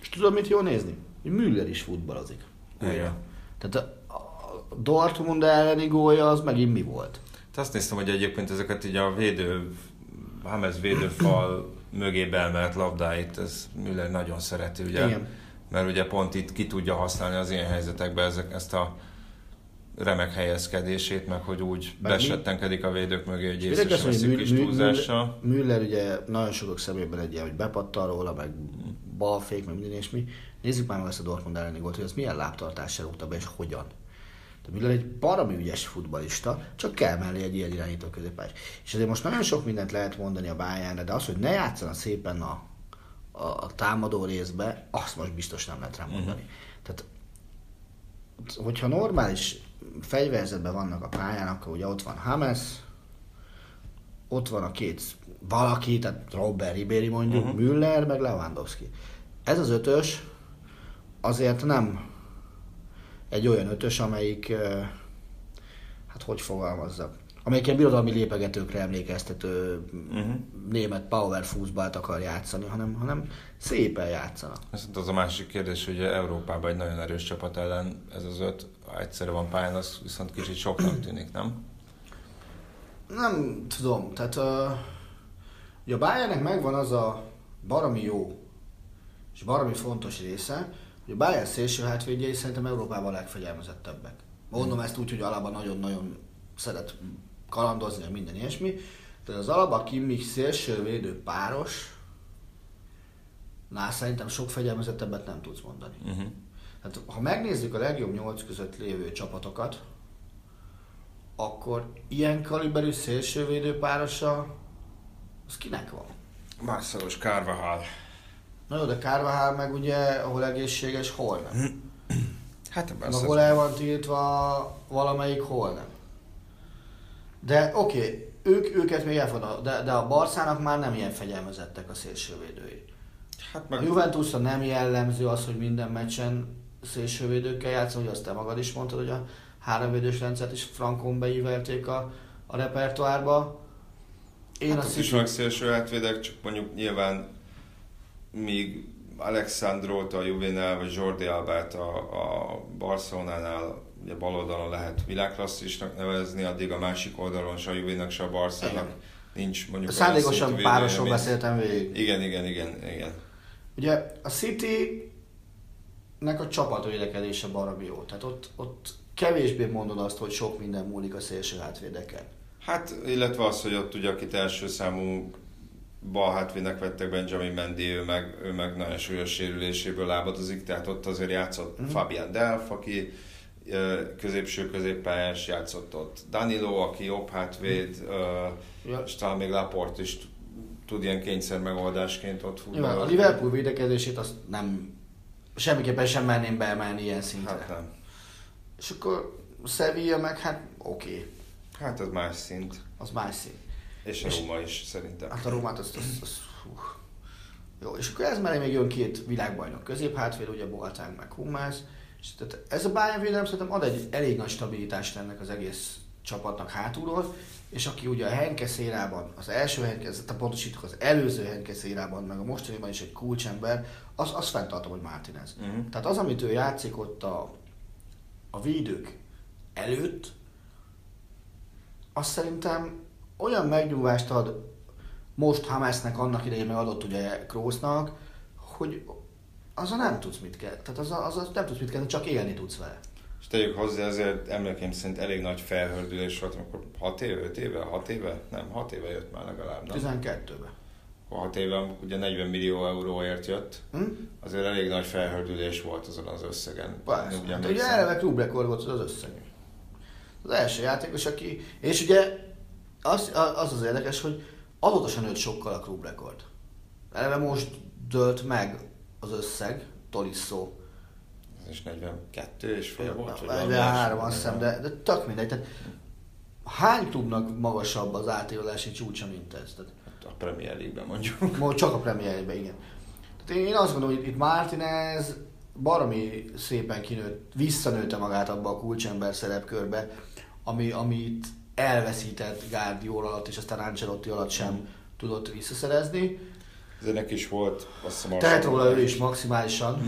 S3: És tudod, mit jó nézni? Müller is futballozik. Igen. Tehát Dortmund elleni gólja az megint mi volt?
S2: Te azt néztem, hogy egyébként ezeket így a védő, Hames védőfal [CLEARS THROAT] mögé beemelt labdáit, ez Müller nagyon szereti, ugye? Igen. Mert ugye pont itt ki tudja használni az ilyen helyzetekben ezek, ezt a remek helyezkedését, meg hogy úgy meg besettenkedik a védők mögé, hogy észre veszik kis túlzással.
S3: Müller ugye nagyon sokak szemében egy ilyen, hogy bepattal róla, meg balfék, meg minden és mi. Nézzük már meg ezt a Dortmund elleni gólt, hogy az milyen lábtartással rúgta be, és hogyan. De Müller egy baromi ügyes futbalista, csak kell mellé egy ilyen irányító középpályás. És azért most nagyon sok mindent lehet mondani a bayern de az, hogy ne játszana szépen a, a, a támadó részbe, azt most biztos nem lehet rá mhm. mondani. Uh-huh. Tehát, hogyha normális fegyverzetben vannak a pályán, akkor ugye ott van Hames, ott van a két valaki, tehát Robert Ribéry mondjuk, uh-huh. Müller, meg Lewandowski. Ez az ötös azért nem egy olyan ötös, amelyik, hát hogy fogalmazzak, amelyik ilyen birodalmi lépegetőkre emlékeztető uh-huh. német power footballt akar játszani, hanem, hanem szépen játszana.
S2: Ez az a másik kérdés, hogy Európában egy nagyon erős csapat ellen ez az öt, ha egyszerre van pályán, az viszont kicsit soknak tűnik, nem?
S3: Nem tudom, tehát uh, ugye a Bayernnek megvan az a baromi jó és baromi fontos része, a Bayern szélső hátvédjei szerintem Európában a legfegyelmezettebbek. Mondom ezt úgy, hogy Alaba nagyon-nagyon szeret kalandozni, minden ilyesmi. Tehát az Alaba Kimmich szélsővédő páros, Na, szerintem sok fegyelmezettebbet nem tudsz mondani. Uh-huh. Hát, ha megnézzük a legjobb nyolc között lévő csapatokat, akkor ilyen kaliberű szélsővédő párosa, az kinek van?
S2: Marcelos Carvajal.
S3: Na jó, de Carvajal meg ugye, ahol egészséges, hol nem. [CLEARS THROAT]
S2: Hát ebben
S3: Ahol el van tiltva valamelyik, hol nem. De oké, okay, ők, őket még elfogadom, de, de a Barszának már nem ilyen fegyelmezettek a szélsővédői. Hát meg... A Juventusra nem jellemző az, hogy minden meccsen szélsővédőkkel játszom, hogy azt te magad is mondtad, hogy a háromvédős rendszert is frankon beívelték a, a repertoárba.
S2: Én hát azt is meg szélső átvédek, csak mondjuk nyilván míg Alexandrót a Juvenal vagy Jordi Albát a, a Barcelonánál ugye bal oldalon lehet világklasszisnak nevezni, addig a másik oldalon se a Juvénak, se a Barcelónak nincs mondjuk
S3: Szándékosan párosról beszéltem végig.
S2: Igen, igen, igen, igen.
S3: Ugye a City nek a csapatvédekezése baromi jó. Tehát ott, ott kevésbé mondod azt, hogy sok minden múlik a szélső hátvédeken.
S2: Hát, illetve az, hogy ott ugye akit első számú bal hátvédnek vettek Benjamin Mendy, ő meg, ő meg nagyon súlyos sérüléséből lábadozik, tehát ott azért játszott mm. Fabian Delf, aki középső középpályás játszott ott. Danilo, aki jobb hátvéd, mm. és talán még Laport is tud ilyen kényszer megoldásként ott
S3: futni. A Liverpool védekezését azt nem, semmiképpen sem merném beemelni ilyen szintre.
S2: Hát nem.
S3: És akkor Sevilla meg hát oké. Okay.
S2: Hát az más szint.
S3: Az más szint.
S2: És a és Róma is szerintem.
S3: Hát a Rómát az, az, az hú. Jó, és akkor ez mellé még jön két világbajnok középhátvéd, ugye Boateng meg Hummels. És tehát ez a Bayern védelem szerintem ad egy elég nagy stabilitást ennek az egész csapatnak hátulról, és aki ugye a Henke szérában, az első Henke, tehát pontosítok, az előző Henke szérában, meg a mostaniban is egy kulcsember, az, az fenntartom, hogy Martinez. Uh-huh. Tehát az, amit ő játszik ott a, a védők előtt, azt szerintem olyan megnyugvást ad most Hamesnek annak idején meg adott ugye Krósznak, hogy azzal nem tudsz mit kell, tehát azzal, azzal nem tudsz mit kell, csak élni tudsz vele.
S2: És tegyük hozzá, azért emlékeim szerint elég nagy felhördülés volt, amikor 6 éve, 5 éve, 6 éve? Nem, 6 éve jött már legalább.
S3: Nem? 12-ben.
S2: 6 éve ugye 40 millió euróért jött, hm? azért elég nagy felhördülés volt azon az összegen.
S3: Persze, ugye, hát ugye eleve klubrekord volt az összeg. Az első játékos, aki, és ugye az az, az érdekes, hogy azóta sem nőtt sokkal a klubrekord. Eleve most dölt meg az összeg, Tolisso.
S2: Ez is 42 és fél volt?
S3: 43 azt hiszem, de, de tök mindegy. Tehát, hány klubnak magasabb az átigazolási csúcsa, mint ez? Tehát,
S2: hát a Premier League-ben mondjuk.
S3: Csak a Premier League-ben, igen. Tehát én azt gondolom, hogy itt Martinez baromi szépen kinőtt, visszanőtte magát abba a kulcsember szerepkörbe, ami, amit elveszített Guardiola alatt, és aztán Ancelotti alatt sem tudott visszaszerezni.
S2: Ennek is volt,
S3: azt hiszem... Tehet róla ő is maximálisan,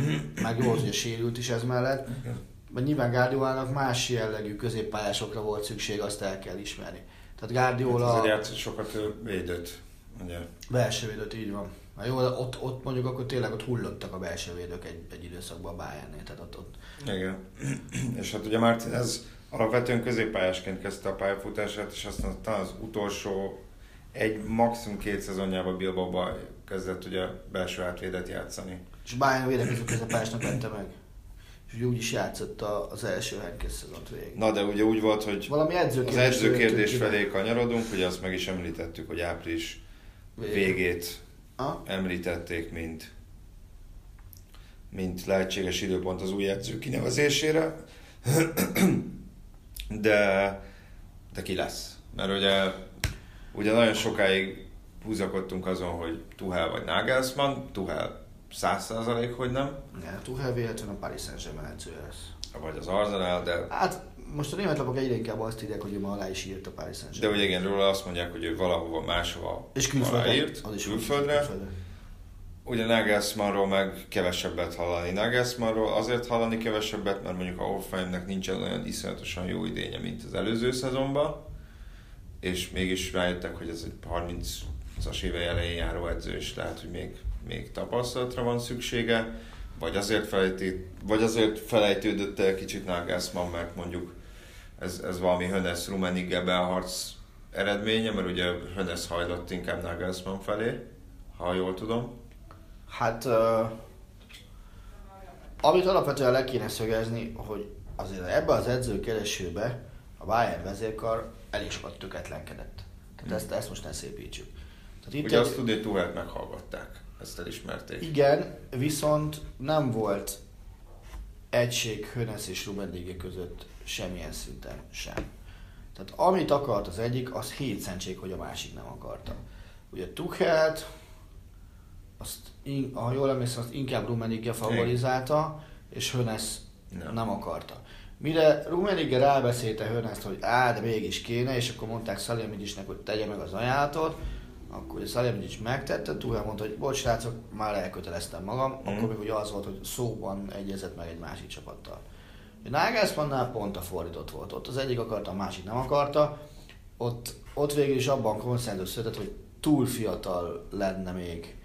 S3: meg jó, hogy sérült is ez mellett. Mert nyilván Guardiolának más jellegű középpályásokra volt szükség, azt el kell ismerni. Tehát Guardiola... Hát
S2: azért játszott sokat védőt, ugye?
S3: Belső védőt, így van. Na jó, ott, ott mondjuk akkor tényleg ott hullottak a belső védők egy, egy időszakban a Bayernnél, tehát ott, ott...
S2: Igen. [CLEARS THROAT] és hát ugye Martin ez alapvetően középpályásként kezdte a pályafutását, és aztán talán az utolsó egy, maximum két szezonjában Bilbao-ba kezdett ugye belső átvédet játszani.
S3: És Bayern védekező középpályásnak vette meg. És úgy is játszott az első Henkes szezont végig.
S2: Na de ugye úgy volt, hogy
S3: Valami
S2: edzőkérdés az edzőkérdés felé kanyarodunk, ugye azt meg is említettük, hogy április végét ha? említették, mint, mint lehetséges időpont az új edző kinevezésére. [CLEARS THROAT] de, de ki lesz. Mert ugye, ugye nagyon sokáig húzakodtunk azon, hogy Tuhel vagy Nagelsmann, Tuhel száz százalék, hogy nem.
S3: Ja, Tuhel véletlenül a Paris Saint-Germain edzője lesz.
S2: Vagy az Arsenal, de...
S3: Hát most a német lapok egyre inkább azt írják, hogy ő ma alá is írt a Paris Saint-Germain.
S2: De ugye igen, róla azt mondják, hogy ő valahova máshova és külföldre, írt, az is külföldre. külföldre. Ugye Nagelsmannról meg kevesebbet hallani. Nagelsmannról azért hallani kevesebbet, mert mondjuk a Hoffenheimnek nincsen olyan iszonyatosan jó idénye, mint az előző szezonban, és mégis rájöttek, hogy ez egy 30-as éve elején járó edző, és lehet, hogy még, még tapasztalatra van szüksége, vagy azért, felejtét, vagy azért felejtődött el kicsit Nagelsmann, mert mondjuk ez, ez valami Hönes Rummenigge belharc eredménye, mert ugye Hönes hajlott inkább Nagelsmann felé, ha jól tudom.
S3: Hát, uh, amit alapvetően le kéne szögezni, hogy azért ebbe az edzőkeresőbe a Bayern vezérkar elég sokat töketlenkedett. Tehát ezt, ezt most ne szépítsük.
S2: Tehát itt Ugye egy... azt tudni, hogy Tuhelt meghallgatták, ezt elismerték.
S3: Igen, viszont nem volt egység Hönes és Ruben között semmilyen szinten sem. Tehát amit akart az egyik, az hétszentség, hogy a másik nem akarta. Ugye Tuchelt, azt, ha jól emlékszem, azt inkább Rummenigge favorizálta, és Hönes nem. nem akarta. Mire Rummenigge rábeszélte Hönest, hogy á, de mégis kéne, és akkor mondták Szaliamidisnek, hogy tegye meg az ajánlatot, akkor ugye Szalimidzsics megtette, Tuchel mondta, hogy bocs srácok, már elköteleztem magam, mm. akkor még ugye az volt, hogy szóban egyezett meg egy másik csapattal. Nagelsmannnál pont a fordított volt. Ott az egyik akarta, a másik nem akarta. Ott, ott végül is abban konszenzus született, hogy túl fiatal lenne még,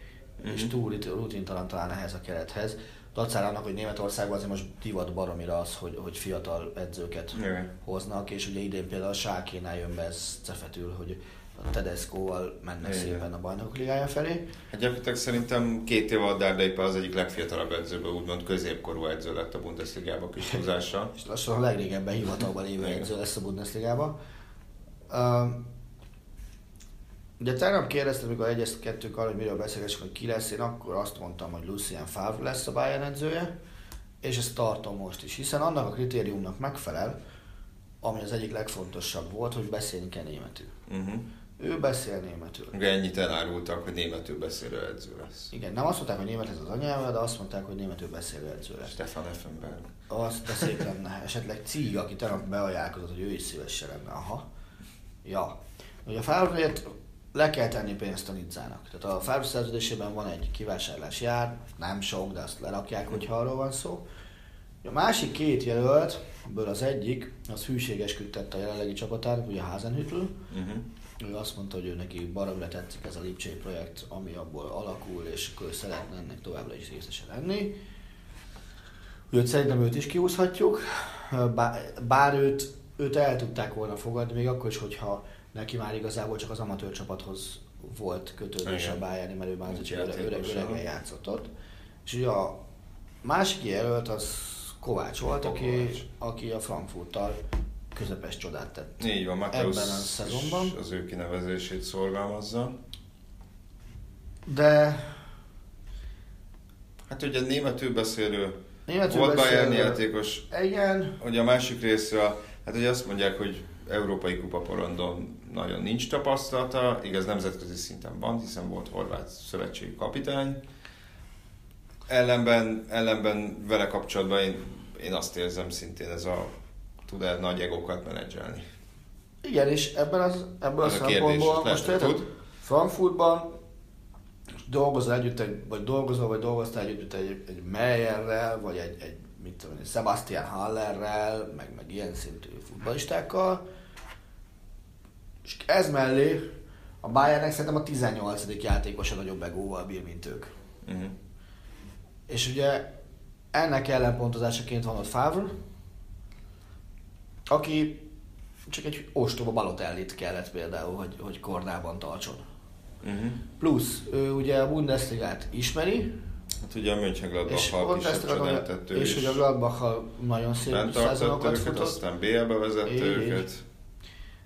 S3: mm-hmm. és túl rutintalan talán ehhez a kerethez. Dacára annak, hogy Németországban azért most divat baromira az, hogy, hogy fiatal edzőket mm. hoznak, és ugye idén például a Sákénál jön be ez cefetül, hogy a Tedesco-val mennek Igen. szépen a bajnokok ligája felé.
S2: Hát gyakorlatilag szerintem két év alatt Dárdai az egyik legfiatalabb edzőből, úgymond középkorú edző lett a Bundesligába kis húzással. [LAUGHS]
S3: És lassan a legrégebben hivatalban lévő edző lesz a Bundesligába. Uh, ugye tegnap kérdeztem, amikor egyeztettük arra, hogy miről beszélgessünk, hogy ki lesz, én akkor azt mondtam, hogy Lucien Favre lesz a Bayern edzője, és ezt tartom most is, hiszen annak a kritériumnak megfelel, ami az egyik legfontosabb volt, hogy beszélni kell németül. Uh-huh. Ő beszél németül.
S2: Ugye ennyit elárultak, hogy németül beszélő edző lesz.
S3: Igen, nem azt mondták, hogy német ez az anyanyelve, de azt mondták, hogy németül beszélő edző lesz.
S2: Stefan Effenberg.
S3: Az de szép lenne. Esetleg Cíg, aki tegnap beajánlkozott, hogy ő is szívesen lenne. Aha. Ja. Ugye a Fábrét le kell tenni pénzt a Niczának. Tehát a Fábr szerződésében van egy kivásárlás jár, nem sok, de azt lerakják, hogyha arról van szó. A másik két jelölt, ebből az egyik, az hűségesködtette a jelenlegi csapatát, ugye Házenhütl. Uh-huh ő azt mondta, hogy ő neki baromra tetszik ez a Lipcsei projekt, ami abból alakul, és akkor ő szeretne ennek továbbra is részese lenni. Úgyhogy szerintem őt is kiúszhatjuk, bár őt, őt el tudták volna fogadni, még akkor is, hogyha neki már igazából csak az amatőr csapathoz volt kötődés a Bayern, mert ő már az öreg, öreg, öregen játszott ott. És ugye a másik jelölt az Kovács volt, aki, aki a Frankfurttal közepes csodát tett.
S2: Így van, Mateusz ebben a szezonban. az ő kinevezését szorgalmazza.
S3: De...
S2: Hát ugye németül beszélő, németül volt Bayern játékos.
S3: Igen.
S2: Ugye a másik részről, hát ugye azt mondják, hogy európai kupaporondon nagyon nincs tapasztalata, igaz nemzetközi szinten van, hiszen volt horvát szövetségi kapitány. Ellenben, ellenben vele kapcsolatban én, én azt érzem szintén ez a tud-e nagy egókat menedzselni.
S3: Igen, és ebben az, ebben a szempontból most érted, Frankfurtban dolgozol együtt, egy, vagy dolgozol, vagy dolgoztál együtt egy, egy Meyerrel, vagy egy, egy mit tudom, egy Sebastian Hallerrel, meg, meg ilyen szintű futballistákkal, és ez mellé a Bayernnek szerintem a 18. játékosa nagyobb egóval bír, mint ők. Uh-huh. És ugye ennek ellenpontozásaként van ott Favre, aki csak egy ostoba balotellit kellett például, hogy, hogy kordában tartson. Uh-huh. Plusz, ő ugye a Bundesligát ismeri,
S2: Hát ugye a Mönchengladbach
S3: és kisebb És hogy a Gladbach nagyon szép
S2: őket, futott. aztán BL-be vezette így, őket.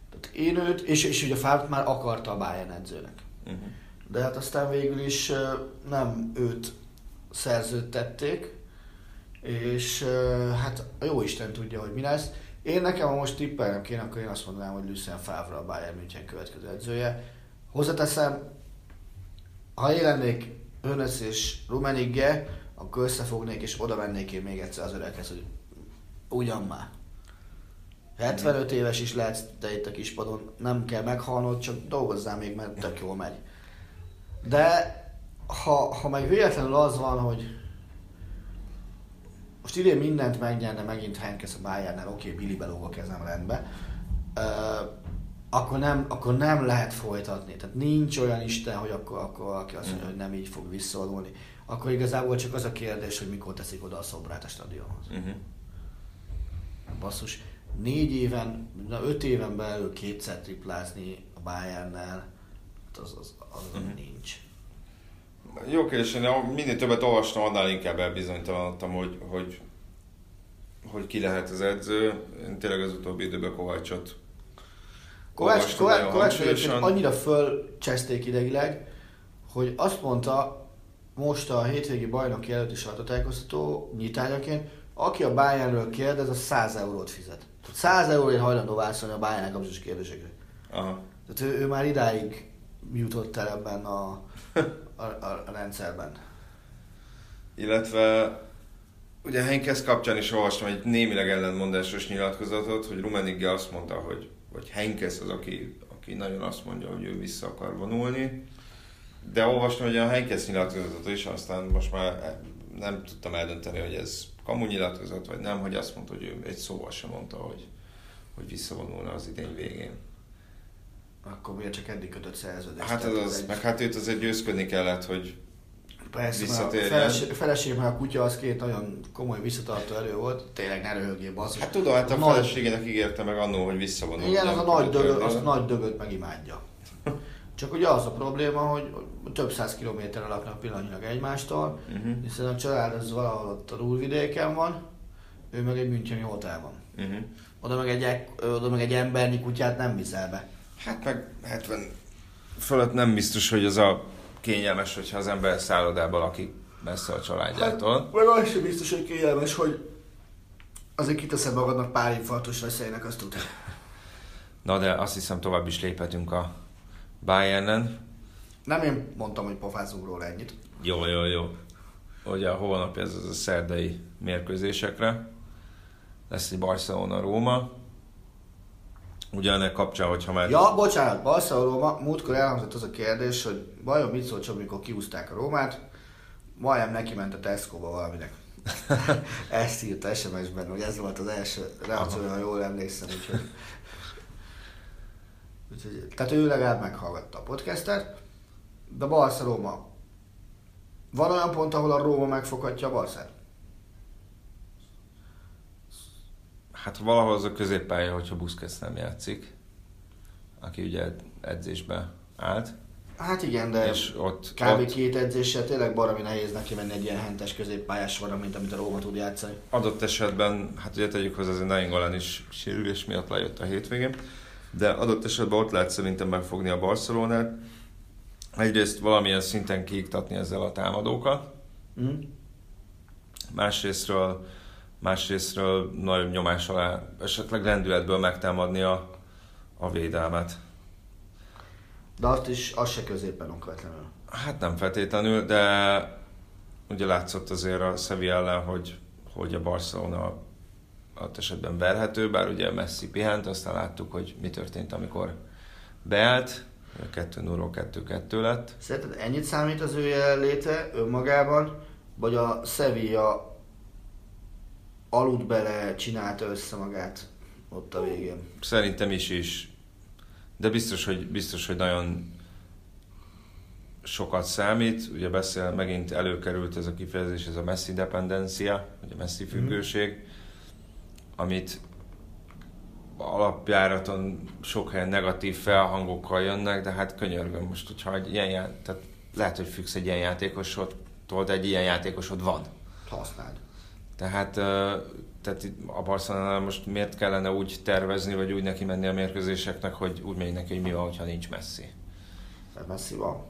S3: Tehát én őt, és, és ugye a Fábt már akarta a Bayern edzőnek. Uh-huh. De hát aztán végül is nem őt szerződtették, és hát a jó Isten tudja, hogy mi lesz. Én nekem, ha most tippelnem kéne, akkor én azt mondanám, hogy Lucien Favre a Bayern München következő edzője. Hozzáteszem, ha én lennék Önös és Rumenigge, akkor összefognék és oda mennék én még egyszer az öreghez, hogy ugyan már. 75 éves is lehetsz te itt a kispadon, nem kell meghalnod, csak dolgozzál még, mert tök jól megy. De ha, ha meg véletlenül az van, hogy most idén mindent megnyerne megint Henkes a Bayernnel, oké, okay, Billy belóg a kezem rendbe, uh, akkor nem, akkor nem lehet folytatni. Tehát nincs olyan Isten, hogy akkor, akkor valaki azt mondja, hogy nem így fog visszaadulni. Akkor igazából csak az a kérdés, hogy mikor teszik oda a szobrát a stadionhoz. Uh-huh. Basszus, négy éven, na öt éven belül kétszer triplázni a Bayernnel, hát az, az, az uh-huh. nincs.
S2: Jó kérdés, én minél többet olvastam, annál inkább elbizonytalanodtam, hogy, hogy, hogy ki lehet az edző. Én tényleg az utóbbi időben Kovácsot
S3: Kovács, Kovács, Kovács annyira fölcseszték idegileg, hogy azt mondta most a hétvégi bajnok előtti sajtótájékoztató nyitányaként, aki a Bayernről kérdez, az 100 eurót fizet. 100 euróért hajlandó válaszolni a Bayern kapcsolatos kérdésekre. Aha. Tehát ő, ő, már idáig jutott el ebben a, [LAUGHS] a, a, a rendszerben.
S2: Illetve ugye Henkes kapcsán is olvastam egy némileg ellentmondásos nyilatkozatot, hogy Rumenigge azt mondta, hogy, hogy Henkes az, aki, aki nagyon azt mondja, hogy ő vissza akar vonulni. De olvastam hogy a Henkes nyilatkozatot is, aztán most már nem tudtam eldönteni, hogy ez kamu nyilatkozat, vagy nem, hogy azt mondta, hogy ő egy szóval sem mondta, hogy, hogy visszavonulna az idény végén.
S3: Akkor miért csak eddig kötött szerződést?
S2: Hát az, az egy... meg hát őt azért győzködni kellett, hogy
S3: Persze, visszatérjen. A feleség, feleség, mert a kutya az két nagyon komoly visszatartó elő volt, tényleg ne röhögjél, basszus.
S2: Hát tudom, hát a, a feleségének ígérte meg annó, hogy visszavonul.
S3: Igen, az a nagy, dögöt, az a nagy dögöt megimádja. [LAUGHS] Csak ugye az a probléma, hogy több száz kilométerre laknak pillanatnyilag egymástól, uh-huh. hiszen a család az valahol ott a Rúlvidéken van, ő meg egy Müncheni hotelban. Uh-huh. Oda, meg egy, oda meg egy embernyi kutyát nem viszel be.
S2: Hát meg 70 fölött nem biztos, hogy az a kényelmes, hogyha az ember szállodában lakik messze a családjától. Hát,
S3: meg az sem biztos, hogy kényelmes, hogy azért kiteszed magadnak pár infarktus veszélynek, azt tudod.
S2: Na de azt hiszem tovább is léphetünk a Bayernen.
S3: Nem én mondtam, hogy pofázunk róla ennyit.
S2: Jó, jó, jó. Ugye a holnap ez az a szerdai mérkőzésekre. Lesz egy Barcelona-Róma. Ugyanek kapcsán, hogyha már...
S3: Ja, bocsánat, Barcelona, múltkor elhangzott az a kérdés, hogy vajon mit szólt csak, amikor kiúzták a Rómát, majdnem neki ment a Tesco-ba valaminek. [LAUGHS] Ezt írta SMS-ben, hogy ez volt az első reakció, ha jól emlékszem, úgyhogy... úgyhogy... Tehát ő legalább meghallgatta a podcastet, de Barcelona. Van olyan pont, ahol a Róma megfoghatja a Barszát?
S2: Hát valahol az a középpálya, hogyha Busquets nem játszik, aki ugye edzésbe állt.
S3: Hát igen, de és ott, kb. Ott... két edzéssel tényleg baromi nehéz neki menni egy ilyen hentes középpályás van, mint amit a Róma tud játszani.
S2: Adott esetben, hát ugye tegyük hozzá, azért Nainggolan is sérülés miatt lejött a hétvégén, de adott esetben ott lehet szerintem megfogni a Barcelonát. Egyrészt valamilyen szinten kiiktatni ezzel a támadókat, mm. másrésztről másrésztről nagyobb nyomás alá, esetleg lendületből megtámadni a, a védelmet.
S3: De azt is, az se középen okvetlenül.
S2: Hát nem feltétlenül, de ugye látszott azért a Sevilla ellen, hogy, hogy a Barcelona ott esetben verhető, bár ugye Messi pihent, aztán láttuk, hogy mi történt, amikor beállt, 2 0 2-2 lett.
S3: Szerinted ennyit számít az ő jelenléte önmagában, vagy a Sevilla aludt bele, csinálta össze magát ott a végén.
S2: Szerintem is is. De biztos, hogy, biztos, hogy nagyon sokat számít. Ugye beszél, megint előkerült ez a kifejezés, ez a Messi dependencia, vagy a Messi mhm. függőség, mm. amit alapjáraton sok helyen negatív felhangokkal jönnek, de hát könyörgöm most, hogyha egy ilyen ját, tehát lehet, hogy függsz egy ilyen játékosodtól, de egy ilyen játékosod van.
S3: Használd.
S2: Tehát, tehát a Barcelona most miért kellene úgy tervezni, vagy úgy neki menni a mérkőzéseknek, hogy úgy megy neki, hogy mi van, ha nincs Messi.
S3: Mert Messi van.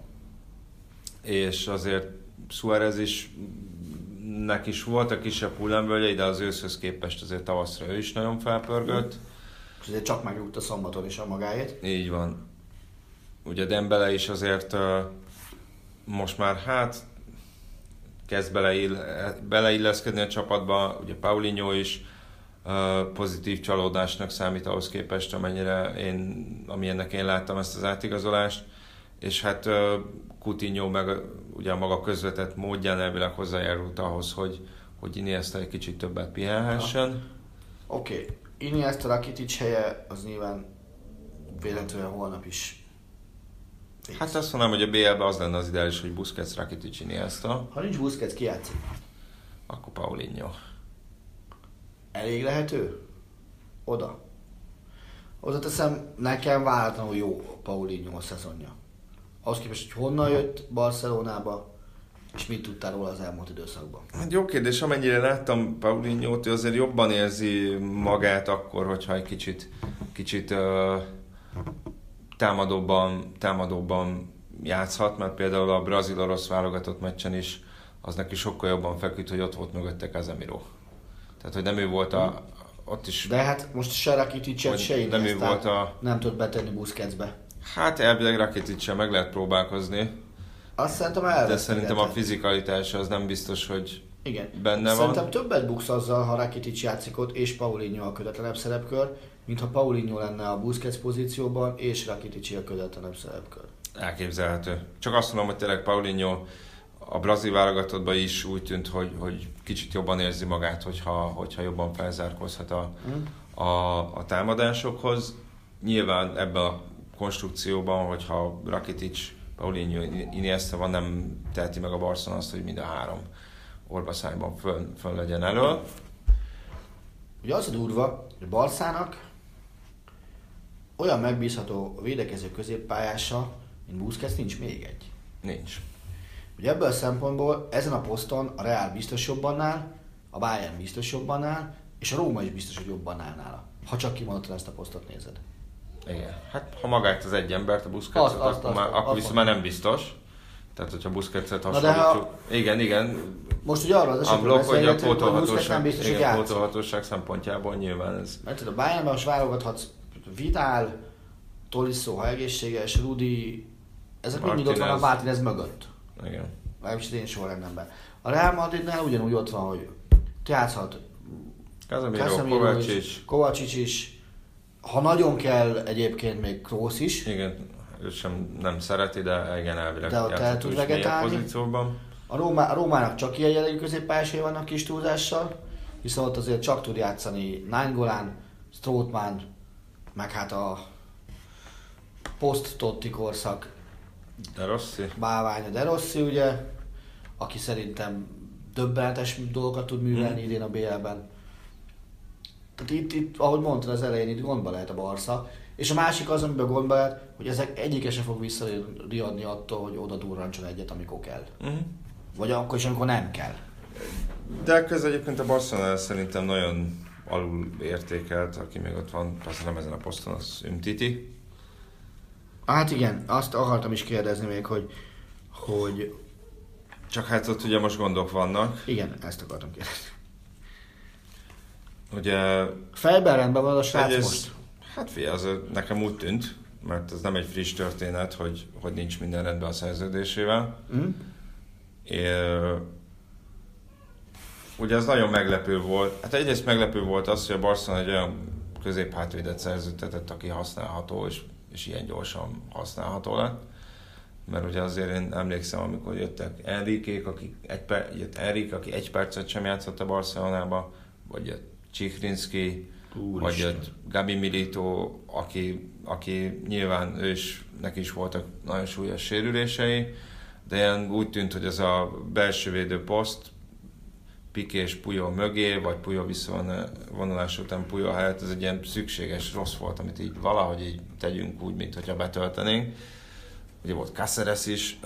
S2: És azért Suarez is neki is voltak kisebb hullámvölgyei, de az őszhöz képest azért tavaszra ő is nagyon felpörgött.
S3: És azért csak megrúgta szombaton is a magáét.
S2: Így van. Ugye Dembele is azért most már hát kezd beleill, beleilleszkedni a csapatba, ugye Paulinho is pozitív csalódásnak számít ahhoz képest, amennyire én, amilyennek én láttam ezt az átigazolást, és hát Coutinho meg ugye a maga közvetett módján elvileg hozzájárult ahhoz, hogy, hogy Iniesta egy kicsit többet pihenhessen.
S3: Oké, okay. Iniesta Rakitic helye az nyilván véletlenül holnap is.
S2: Hát azt mondanám, hogy a BL-ben az lenne az ideális, hogy Busquets, Rakitic, Iniesta.
S3: Ha nincs Busquets, ki játszik?
S2: Akkor Paulinho.
S3: Elég lehető? Oda. Oda teszem, nekem váratlanul jó Paulinho a szezonja. Ahhoz képest, hogy honnan jött Barcelonába, és mit tudtál róla az elmúlt időszakban?
S2: Hát jó kérdés, amennyire láttam Paulinho-t, ő azért jobban érzi magát akkor, hogyha egy kicsit, kicsit uh, támadóban, támadóban játszhat, mert például a brazil-orosz válogatott meccsen is az neki sokkal jobban feküdt, hogy ott volt mögötte Casemiro. Tehát, hogy nem ő volt a, ott is...
S3: De hát most se Rakitic-et, se nem ő volt a... Nem tud betenni Busquetsbe.
S2: Hát elvileg rakitic meg lehet próbálkozni.
S3: Azt szerintem el.
S2: De szerintem a fizikalitása az nem biztos, hogy,
S3: Igen.
S2: benne van.
S3: Szerintem többet buksz azzal, ha Rakitic játszik ott, és Paulinho a kötetlenebb szerepkör, mint ha Paulinho lenne a Busquets pozícióban, és Rakitic a kötetlenebb szerepkör.
S2: Elképzelhető. Csak azt mondom, hogy tényleg Paulinho a brazil válogatottban is úgy tűnt, hogy, hogy kicsit jobban érzi magát, hogyha, hogyha jobban felzárkózhat a,
S3: Hm?
S2: a, a támadásokhoz. Nyilván ebben a konstrukcióban, hogyha Rakitic, Paulinho, Iniesta van, nem teheti meg a Barcelona azt, hogy mind a három orbaszájban fönn, fönn legyen elő.
S3: Ugye az a durva, hogy Barszának olyan megbízható védekező középpályása, mint Busquets nincs még egy.
S2: Nincs.
S3: Ugye ebből a szempontból ezen a poszton a Real biztos jobban áll, a Bayern biztos jobban áll, és a Róma is biztos, hogy jobban áll nála. Ha csak kimondottan ezt a posztot nézed.
S2: Igen. Hát ha magát az egy embert, a
S3: azt,
S2: akkor,
S3: azt,
S2: már,
S3: azt,
S2: akkor
S3: azt
S2: viszont már nem biztos. Tehát, hogyha Busquets-et
S3: de ha-
S2: hasonlítjuk. Igen, igen.
S3: Most ugye arra az esetről
S2: hogy
S3: beszélgetünk, hogy nem
S2: pótolhatóság,
S3: biztos, hogy
S2: igen,
S3: játszik.
S2: pótolhatóság szempontjából nyilván ez.
S3: Mert a Bayernben most válogathatsz Vidal, Tolisso, ha egészséges, Rudi, ezek mind, mind ott van a
S2: Martinez.
S3: Martinez mögött.
S2: Igen.
S3: Legalábbis én sorrendemben. A Real Madridnál ugyanúgy ott van, hogy játszhat
S2: Casemiro,
S3: Casemiro
S2: Kovács
S3: is,
S2: is.
S3: Kovácsics is, ha nagyon kell egyébként még Kroos is,
S2: Igen, ő sem nem szereti, de igen, elvileg
S3: De ott el tud vegetálni.
S2: pozícióban.
S3: A, Rómá, a Rómának csak ilyen jellegű középpályásai vannak kis túlzással, viszont ott azért csak tud játszani Nainggolan, Strootman, meg hát a post-Totti korszak
S2: De Rossi.
S3: bálványa De Rossi, ugye, aki szerintem döbbenetes dolgokat tud művelni
S2: Mhm.
S3: idén a BL-ben. Tehát itt, itt, ahogy mondtad az elején, itt gondba lehet a Barca. És a másik az, amiben gondba lehet, hogy ezek egyike se fog visszariadni attól, hogy oda durrancson egyet, amikor kell.
S2: Uh-huh.
S3: Vagy akkor is, amikor nem kell.
S2: De közben egyébként a Barcelona szerintem nagyon alul értékelt, aki még ott van, persze nem ezen a poszton, az Umtiti.
S3: Hát igen, azt akartam is kérdezni még, hogy, hogy
S2: Csak hát ott ugye most gondok vannak.
S3: igen, ezt akartam kérdezni.
S2: Ugye
S3: Fejben rendben van a srác
S2: egyrészt-
S3: most?
S2: Hát figyelj, az nekem úgy tűnt, mert ez nem egy friss történet, hogy, hogy nincs minden rendben a szerződésével.
S3: Hm?
S2: Ugye ez nagyon meglepő volt. Hát egyrészt meglepő volt az, hogy a Barcelona egy olyan középhátvédet szerződtetett, aki használható, és, és ilyen gyorsan használható lett. Mert ugye azért én emlékszem, amikor jöttek Enrikék, aki egy, per, jött Enrique, aki egy percet sem játszott a Barcelonába, vagy jött Csikrinski, vagy jött Gabi Milito, aki, aki nyilván ő is, neki is voltak nagyon súlyos sérülései, de úgy tűnt, hogy ez a belső védő poszt, Piqué és Puyol mögé, vagy Puyol visszavonulás után Puyol helyett, ez egy ilyen szükséges rossz volt, amit így valahogy így tegyünk úgy, mint hogyha betöltenénk. Ugye volt Cáceres is,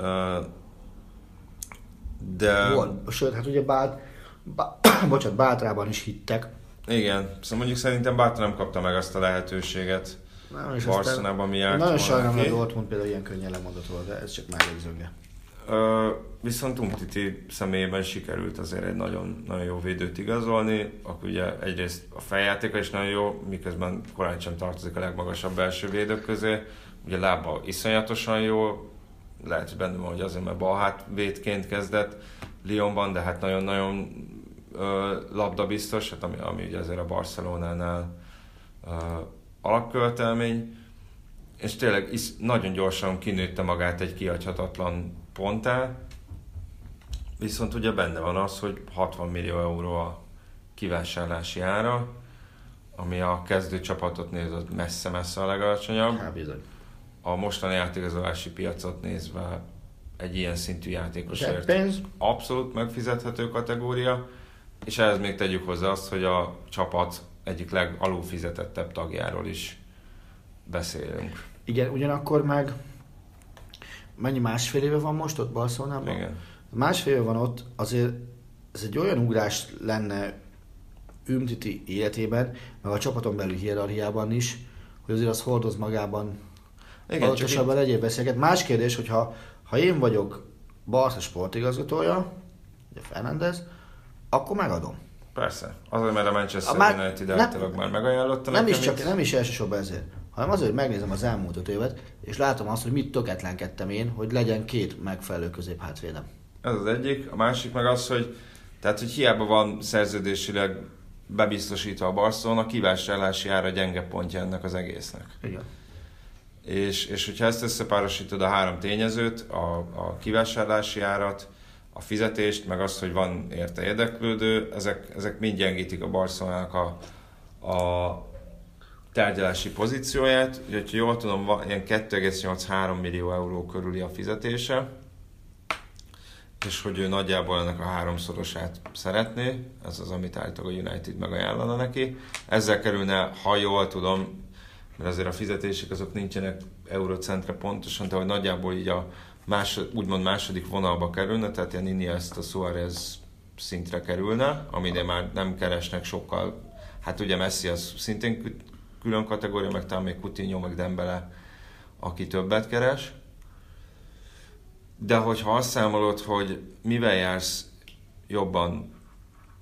S2: de...
S3: Volt. Sőt, hát ugye Bát, bá, [COUGHS] bocsánat, Bátrában is hittek.
S2: Igen, szóval mondjuk szerintem Bátor nem kapta meg azt a lehetőséget
S3: Nem, és
S2: Barcelonában mi járt
S3: Nagyon sajnálom, hogy Dortmund például ilyen könnyen lemondott volt, de ez csak mellékzőnge.
S2: Ö, viszont Umtiti személyében sikerült azért egy nagyon, nagyon jó védőt igazolni, akkor ugye egyrészt a feljátéka is nagyon jó, miközben korán sem tartozik a legmagasabb belső védők közé, ugye lába iszonyatosan jó, lehet, hogy benne van, hogy azért, mert balhát védként kezdett Lyonban, de hát nagyon-nagyon ö, labdabiztos, hát ami, ami ugye azért a Barcelonánál ö, és tényleg is, nagyon gyorsan kinőtte magát egy kiadhatatlan ponttá, viszont ugye benne van az, hogy 60 millió euró a kivásárlási ára, ami a kezdő csapatot nézett messze-messze a legalacsonyabb.
S3: Hát bizony.
S2: A mostani átigazolási piacot nézve egy ilyen szintű játékosért
S3: pénz,
S2: abszolút megfizethető kategória, és ehhez még tegyük hozzá azt, hogy a csapat egyik legalulfizetettebb tagjáról is beszélünk.
S3: igen, ugyanakkor meg mennyi másfél éve van most ott Barcelonában?
S2: Igen.
S3: Másfél éve van ott, azért ez egy olyan ugrás lenne Ümtiti életében, meg a csapaton belül hierarchiában is, hogy azért az hordoz magában
S2: Igen, csak
S3: Adatosabban egyéb beszélget. Más kérdés, hogyha ha én vagyok Barca sportigazgatója, ugye Fernandez, akkor megadom.
S2: Persze. Azért, mert a Manchester
S3: A már-
S2: United
S3: nem-
S2: általában már megajánlotta
S3: Nem is, csak,
S2: itt.
S3: nem is elsősorban ezért, hanem azért, hogy megnézem az elmúlt öt évet, és látom azt, hogy mit töketlenkedtem én, hogy legyen két megfelelő középhátvédem.
S2: Ez az egyik. A másik meg az, hogy Tehát, hogy hiába van szerződésileg bebiztosítva a Barcelona, kivásárlási ára gyenge pontja ennek az egésznek.
S3: Igen.
S2: És, és hogyha ezt összepárosítod a három tényezőt, a, a kivásárlási árat, a fizetést, meg azt, hogy van érte érdeklődő, ezek, ezek mind gyengítik a Barcelonának a, a tárgyalási pozícióját. Úgyhogy jól tudom, van ilyen 2,83 millió euró körüli a fizetése, és hogy ő nagyjából ennek a háromszorosát szeretné, ez az, amit általában a United megajánlana neki. Ezzel kerülne, ha jól tudom, mert azért a fizetések azok nincsenek eurocentre pontosan, de hogy nagyjából így a másod, úgymond második vonalba kerülne, tehát ilyen Iniesta, Suarez szintre kerülne, amire már nem keresnek sokkal, hát ugye Messi az szintén külön kategória, meg talán még Coutinho, meg Dembele, aki többet keres. De hogyha azt számolod, hogy mivel jársz jobban,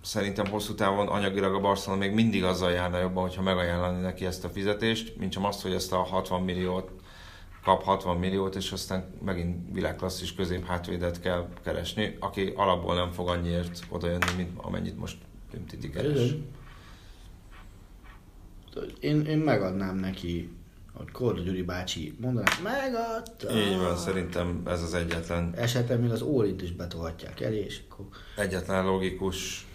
S2: szerintem hosszú távon anyagilag a Barcelona még mindig azzal járna jobban, hogyha megajánlani neki ezt a fizetést, mint sem azt, hogy ezt a 60 milliót kap 60 milliót, és aztán megint világklasszis középhátvédet kell keresni, aki alapból nem fog annyiért odajönni, mint amennyit most Titi keres.
S3: Én, én megadnám neki, hogy Korda Gyuri bácsi mondaná, megadta.
S2: Így van, szerintem ez az egyetlen.
S3: Esetleg még az ólint is betolhatják elé, és akkor...
S2: Egyetlen logikus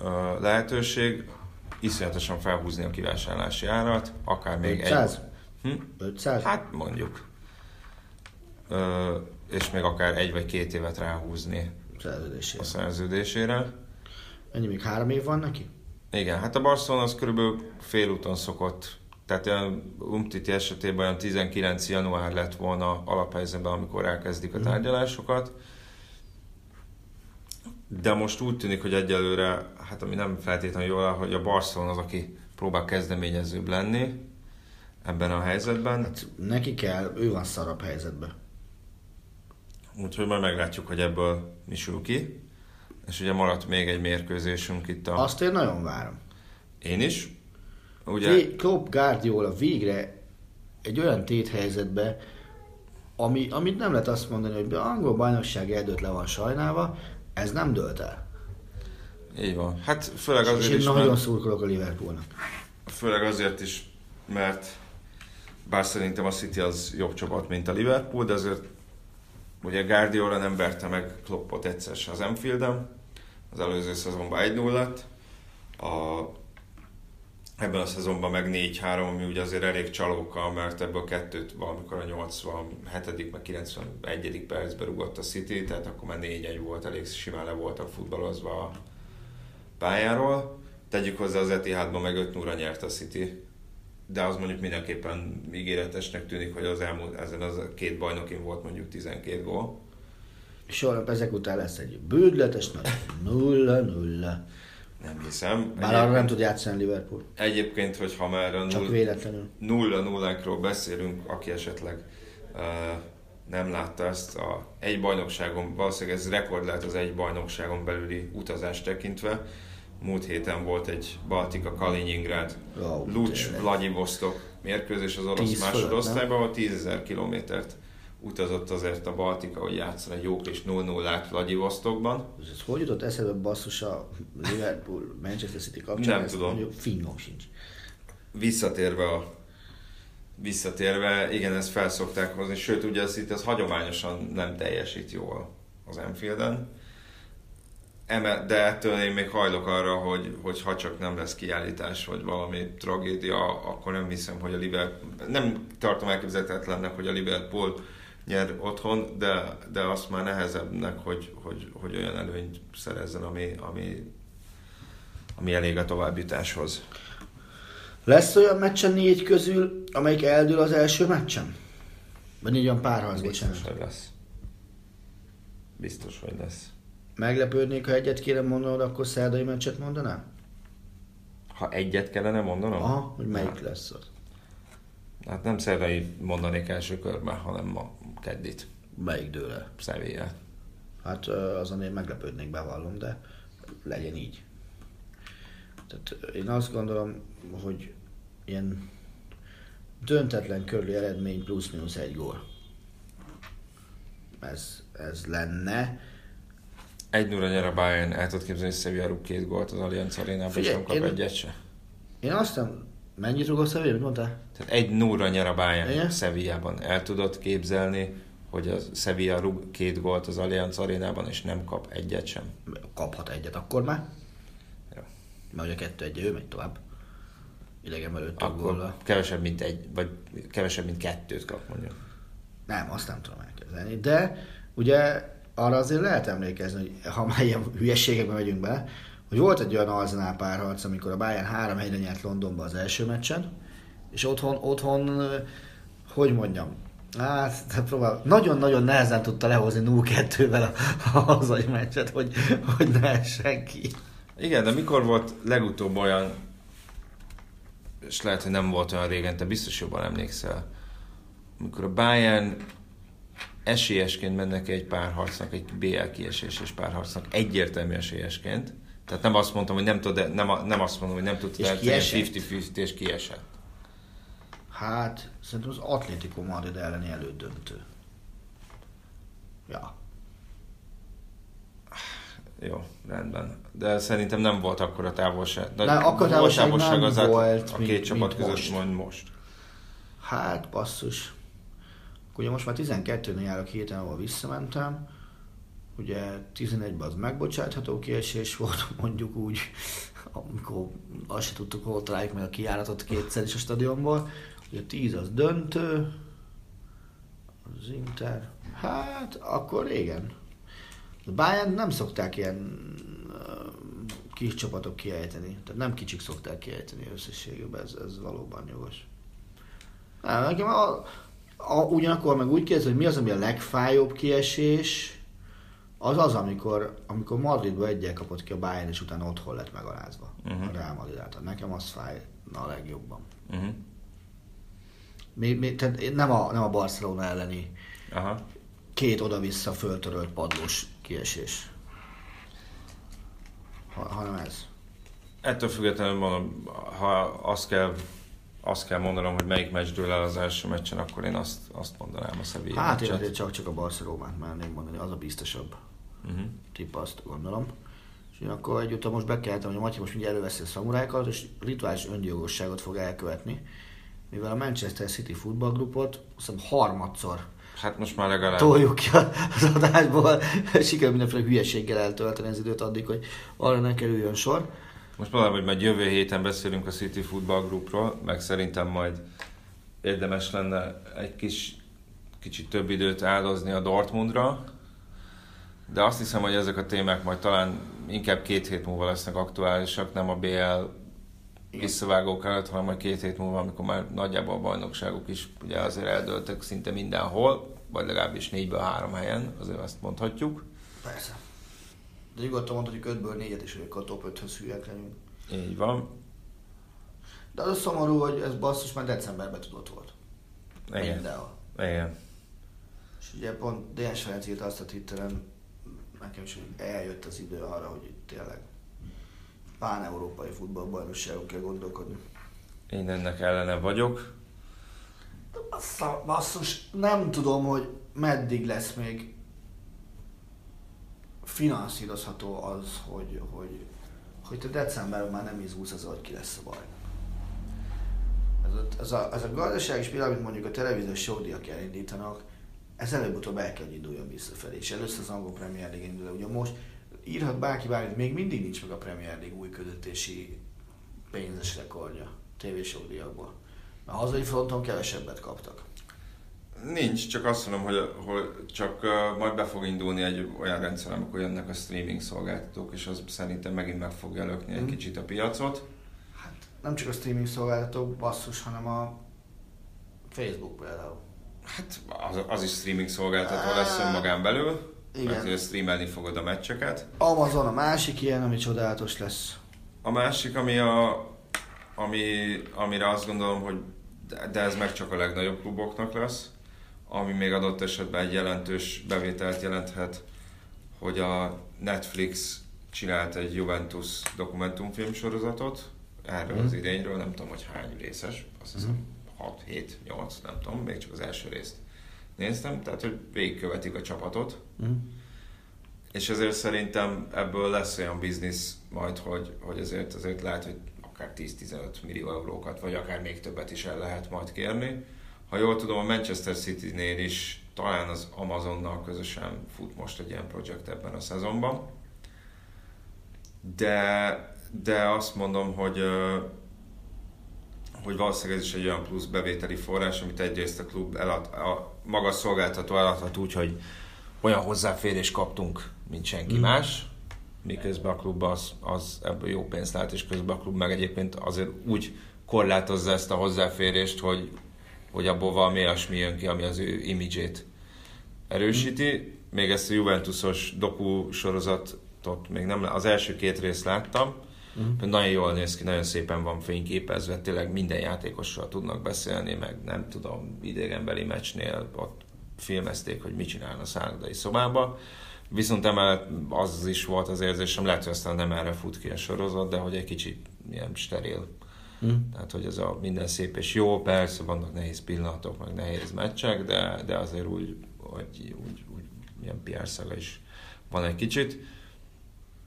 S2: uh, lehetőség, iszonyatosan felhúzni a kivásárlási árat, akár még
S3: 500?
S2: egy...
S3: Hm? 500?
S2: Hát mondjuk ö, és még akár egy vagy két évet ráhúzni
S3: szerződésére.
S2: a szerződésére.
S3: Ennyi még három év van neki?
S2: Igen, hát a Barcelona az körülbelül félúton szokott, tehát a Umtiti esetében olyan 19. január lett volna alaphelyzetben, amikor elkezdik a mhm. tárgyalásokat. De most úgy tűnik, hogy egyelőre, hát ami nem feltétlenül jól, hogy a Barcelona az, aki próbál kezdeményezőbb lenni ebben a helyzetben. Hát
S3: neki kell, ő van szarabb helyzetben.
S2: Úgyhogy majd meglátjuk, hogy ebből mi sül ki. És ugye maradt még egy mérkőzésünk itt a...
S3: Azt én nagyon várom.
S2: Én is. Ugye...
S3: Klopp Guardiola végre egy olyan téthelyzetbe, ami, amit nem lehet azt mondani, hogy a angol bajnokság eldőtt le van sajnálva, ez nem dölt el.
S2: Így van. Hát főleg azért
S3: és
S2: én
S3: is, nagyon mert... szurkolok a Liverpoolnak.
S2: Főleg azért is, mert bár szerintem a City az jobb csapat, mint a Liverpool, de azért Ugye Guardiola nem verte meg Kloppot egyszer az Enfield-en, az előző szezonban 1-0 lett, a, ebben a szezonban meg 4-3, ami ugye azért elég csalókkal, mert ebből kettőt valamikor a 87. meg 91. percben rugott a City, tehát akkor már 4-1 volt, elég simán le voltak futballozva a pályáról. Tegyük hozzá az Etihadban meg 5 0 nyert a City, de az mondjuk mindenképpen ígéretesnek tűnik, hogy az elmúlt, ezen az két bajnokin volt mondjuk 12 gól.
S3: És holnap ezek után lesz egy bődletes nagy nulla nulla.
S2: Nem hiszem.
S3: Bár arra nem tud játszani Liverpool.
S2: Egyébként, hogy ha már a
S3: Csak véletlenül.
S2: nulla nullákról beszélünk, aki esetleg uh, nem látta ezt a egy bajnokságon, valószínűleg ez rekord lehet az egy bajnokságon belüli utazás tekintve, múlt héten volt egy Baltika Kaliningrad, oh, Lucs, Vladivostok mérkőzés az orosz másodosztályban, ahol 10.000 kilométert utazott azért a Baltika, hogy játszani egy jó kis 0-0-át Vladivostokban.
S3: Ez hogy jutott eszedbe basszus a Liverpool Manchester City kapcsán?
S2: Nem tudom. Mondjuk,
S3: fingom sincs.
S2: Visszatérve a visszatérve, igen, ezt felszokták hozni, sőt, ugye ez itt az hagyományosan nem teljesít jól az Enfielden de ettől én még hajlok arra, hogy, hogy ha csak nem lesz kiállítás, vagy valami tragédia, akkor nem hiszem, hogy a Liverpool, nem tartom elképzelhetetlennek, hogy a Liverpool nyer otthon, de, de azt már nehezebbnek, hogy, hogy, hogy olyan előnyt szerezzen, ami, ami, ami elég a továbbjutáshoz.
S3: Lesz olyan meccs a négy közül, amelyik eldől az első meccsen? Vagy négy olyan párharc,
S2: Biztos, hogy lesz. Biztos, hogy lesz.
S3: Meglepődnék, ha egyet kéne mondanod, akkor szerdai meccset mondanám?
S2: Ha egyet kellene mondanom?
S3: Aha, hogy melyik hát. lesz az?
S2: Hát nem szerdai mondanék első körben, hanem ma keddit.
S3: Melyik dől el?
S2: Sevilla.
S3: Hát azon én meglepődnék, bevallom, de legyen így. Tehát én azt gondolom, hogy ilyen döntetlen körüli eredmény plusz-minusz egy gól. Ez, ez lenne
S2: Egy 0 nyer a Bayern, el tudod képzelni, hogy Sevilla rúg két gólt az Allianz arénában, és nem kap én... egyet se.
S3: Én azt nem... Mennyit rúgott Sevilla, mit mondtál?
S2: Tehát egy 0 nyer a Bayern Sevillában. El tudod képzelni, hogy a Sevilla rúg két gólt az Allianz arénában, és nem kap egyet sem.
S3: Kaphat egyet akkor már. Ja. Mert ugye kettő egy ő megy tovább. Idegen előtt
S2: Akkor kevesebb, mint egy, vagy kevesebb, mint kettőt kap mondjuk.
S3: Nem, azt nem tudom elképzelni. De ugye arra azért lehet emlékezni, hogy ha már ilyen hülyeségekbe megyünk be, hogy volt egy olyan Arsenal párharc, amikor a Bayern három helyre nyert Londonba az első meccsen, és otthon, otthon hogy mondjam, Hát, próbál, nagyon-nagyon nehezen tudta lehozni 0-2-vel a, a hazai meccset, hogy, hogy ne senki.
S2: Igen, de mikor volt legutóbb olyan, és lehet, hogy nem volt olyan régen, te biztos jobban emlékszel, amikor a Bayern esélyesként mennek egy párharcnak, egy BL kieséses párharcnak, egyértelmű esélyesként. Tehát nem azt mondtam, hogy nem tud, nem, nem azt mondom, hogy nem tudta
S3: és
S2: 50-50 és kiesett.
S3: Hát, szerintem az Atlético Madrid elleni elődöntő. Ja.
S2: Jó, rendben. De szerintem nem volt akkor a távolság. De
S3: nem, akkor
S2: a
S3: távolság nem az volt,
S2: a két mint, csapat mint között most. most.
S3: Hát, basszus. Ugye most már 12-nél járok héten, ahol visszamentem. Ugye 11-ben az megbocsátható kiesés volt, [LAUGHS] mondjuk úgy, amikor azt se tudtuk, hol találjuk meg a kiáratot kétszer is a stadionból. Ugye 10 az döntő, az Inter, hát akkor régen. A Bayern nem szokták ilyen uh, kis csapatok kiejteni, tehát nem kicsik szokták kiejteni összességében, ez, ez valóban jogos. Nem, nekem a, a, ugyanakkor meg úgy kérdez, hogy mi az, ami a legfájóbb kiesés, az az, amikor, amikor Madridba egyel kapott ki a Bayern, és utána otthon lett megalázva uh-huh. a Real Madrid által. Nekem az fáj a legjobban. Uh-huh. Mi, mi, tehát nem, a, nem a Barcelona elleni Aha. két oda-vissza föltörölt padlós kiesés, ha, hanem ez.
S2: Ettől függetlenül mondom, ha azt kell, azt kell mondanom, hogy melyik meccs dől el az első meccsen, akkor én azt, azt mondanám a Sevilla
S3: Hát én azért csak, csak a Barcelonát merném mondani, az a biztosabb uh-huh. tipp, azt gondolom. És én akkor egyúttal most bekeltem, hogy a Matyi most mindjárt előveszi a szamurákat, és rituális öngyilkosságot fog elkövetni mivel a Manchester City futballgrupot hiszem harmadszor
S2: Hát most már legalább.
S3: Toljuk ki az adásból, [LAUGHS] sikerül mindenféle hülyeséggel eltölteni az időt addig, hogy arra ne kerüljön sor.
S2: Most mondom, hogy majd jövő héten beszélünk a City Football Groupról, meg szerintem majd érdemes lenne egy kis, kicsit több időt áldozni a Dortmundra, de azt hiszem, hogy ezek a témák majd talán inkább két hét múlva lesznek aktuálisak, nem a BL visszavágók előtt, hanem majd két hét múlva, amikor már nagyjából a bajnokságok is ugye azért eldőltek szinte mindenhol, vagy legalábbis négyből három helyen, azért azt mondhatjuk.
S3: Persze. De nyugodtan mondhatjuk, hogy ötből négyet is a top 5-höz hülyek legyünk.
S2: Így van.
S3: De az a szomorú, hogy ez basszus már decemberben tudott volt.
S2: Igen. Mindenhol. Igen.
S3: És ugye pont DS Ferenc írt azt a Twitteren, nekem is eljött az idő arra, hogy itt tényleg pán-európai futballbajnokságon kell gondolkodni.
S2: Én ennek ellene vagyok.
S3: Basszus, nem tudom, hogy meddig lesz még finanszírozható az, hogy, hogy, hogy te decemberben már nem izgulsz az, hogy ki lesz a baj. Ez a, ez a, ez a gazdasági spirál, amit mondjuk a televíziós showdiak elindítanak, ez előbb-utóbb el kell, hogy induljon visszafelé. És először az angol Premier League indul. Ugye most írhat bárki bármit, még mindig nincs meg a Premier League új közöttési pénzes rekordja tévés díjakból. A hazai fronton kevesebbet kaptak.
S2: Nincs, csak azt mondom, hogy, hogy csak uh, majd be fog indulni egy olyan rendszer, amikor jönnek a streaming szolgáltatók, és az szerintem megint meg fogja lökni mm. egy mhm. kicsit a piacot.
S3: Hát nem csak a streaming szolgáltatók basszus, hanem a Facebook például.
S2: Hát az, az is streaming szolgáltató lesz önmagán belül. Igen. Mert streamelni fogod a meccseket.
S3: Amazon a másik ilyen, ami csodálatos lesz.
S2: A másik, ami a, ami, amire azt gondolom, hogy de, de ez meg csak a legnagyobb kluboknak lesz, ami még adott esetben egy jelentős bevételt jelenthet, hogy a Netflix csinált egy Juventus dokumentumfilm sorozatot erről mm. az idényről, nem tudom, hogy hány részes, azt hiszem mm. 6, 7, 8, nem tudom, még csak az első részt néztem, tehát hogy végigkövetik a csapatot. Mm. és ezért szerintem ebből lesz olyan biznisz majd, hogy, hogy ezért, azért lehet, hogy akár 10-15 millió eurókat, vagy akár még többet is el lehet majd kérni. Ha jól tudom, a Manchester City-nél is talán az Amazonnal közösen fut most egy ilyen projekt ebben a szezonban. De, de azt mondom, hogy hogy valószínűleg ez is egy olyan plusz bevételi forrás, amit egyrészt a klub elad, a maga szolgáltató eladhat úgy, hogy olyan hozzáférés kaptunk, mint senki mm. más, miközben a klub az, az ebből jó pénzt lát, és közben a klub meg egyébként azért úgy korlátozza ezt a hozzáférést, hogy, hogy abból valami olyasmi jön ki, ami az ő imidzsét erősíti. Még ezt a Juventusos doku sorozatot még nem, az első két részt láttam, Uh-huh. Nagyon jól néz ki, nagyon szépen van fényképezve, tényleg minden játékossal tudnak beszélni, meg nem tudom, idegenbeli meccsnél ott filmezték, hogy mit csinál a szállodai szobába. Viszont emellett az is volt az érzésem, lehet, hogy aztán nem erre fut ki a sorozat, de hogy egy kicsit ilyen steril. Mm. Tehát, hogy ez a minden szép és jó, persze vannak nehéz pillanatok, meg nehéz meccsek, de, de azért úgy, hogy úgy, úgy ilyen PR szaga is van egy kicsit.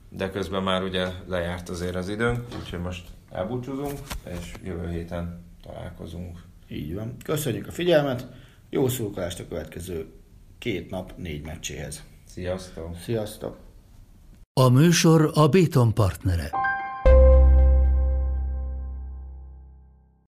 S2: De közben már ugye lejárt azért az időnk, úgyhogy most elbúcsúzunk, és jövő héten találkozunk.
S3: Így van. Köszönjük a figyelmet, jó szurkolást a következő két nap négy meccséhez.
S2: Sziasztok!
S3: Sziasztok!
S4: A műsor a Béton partnere.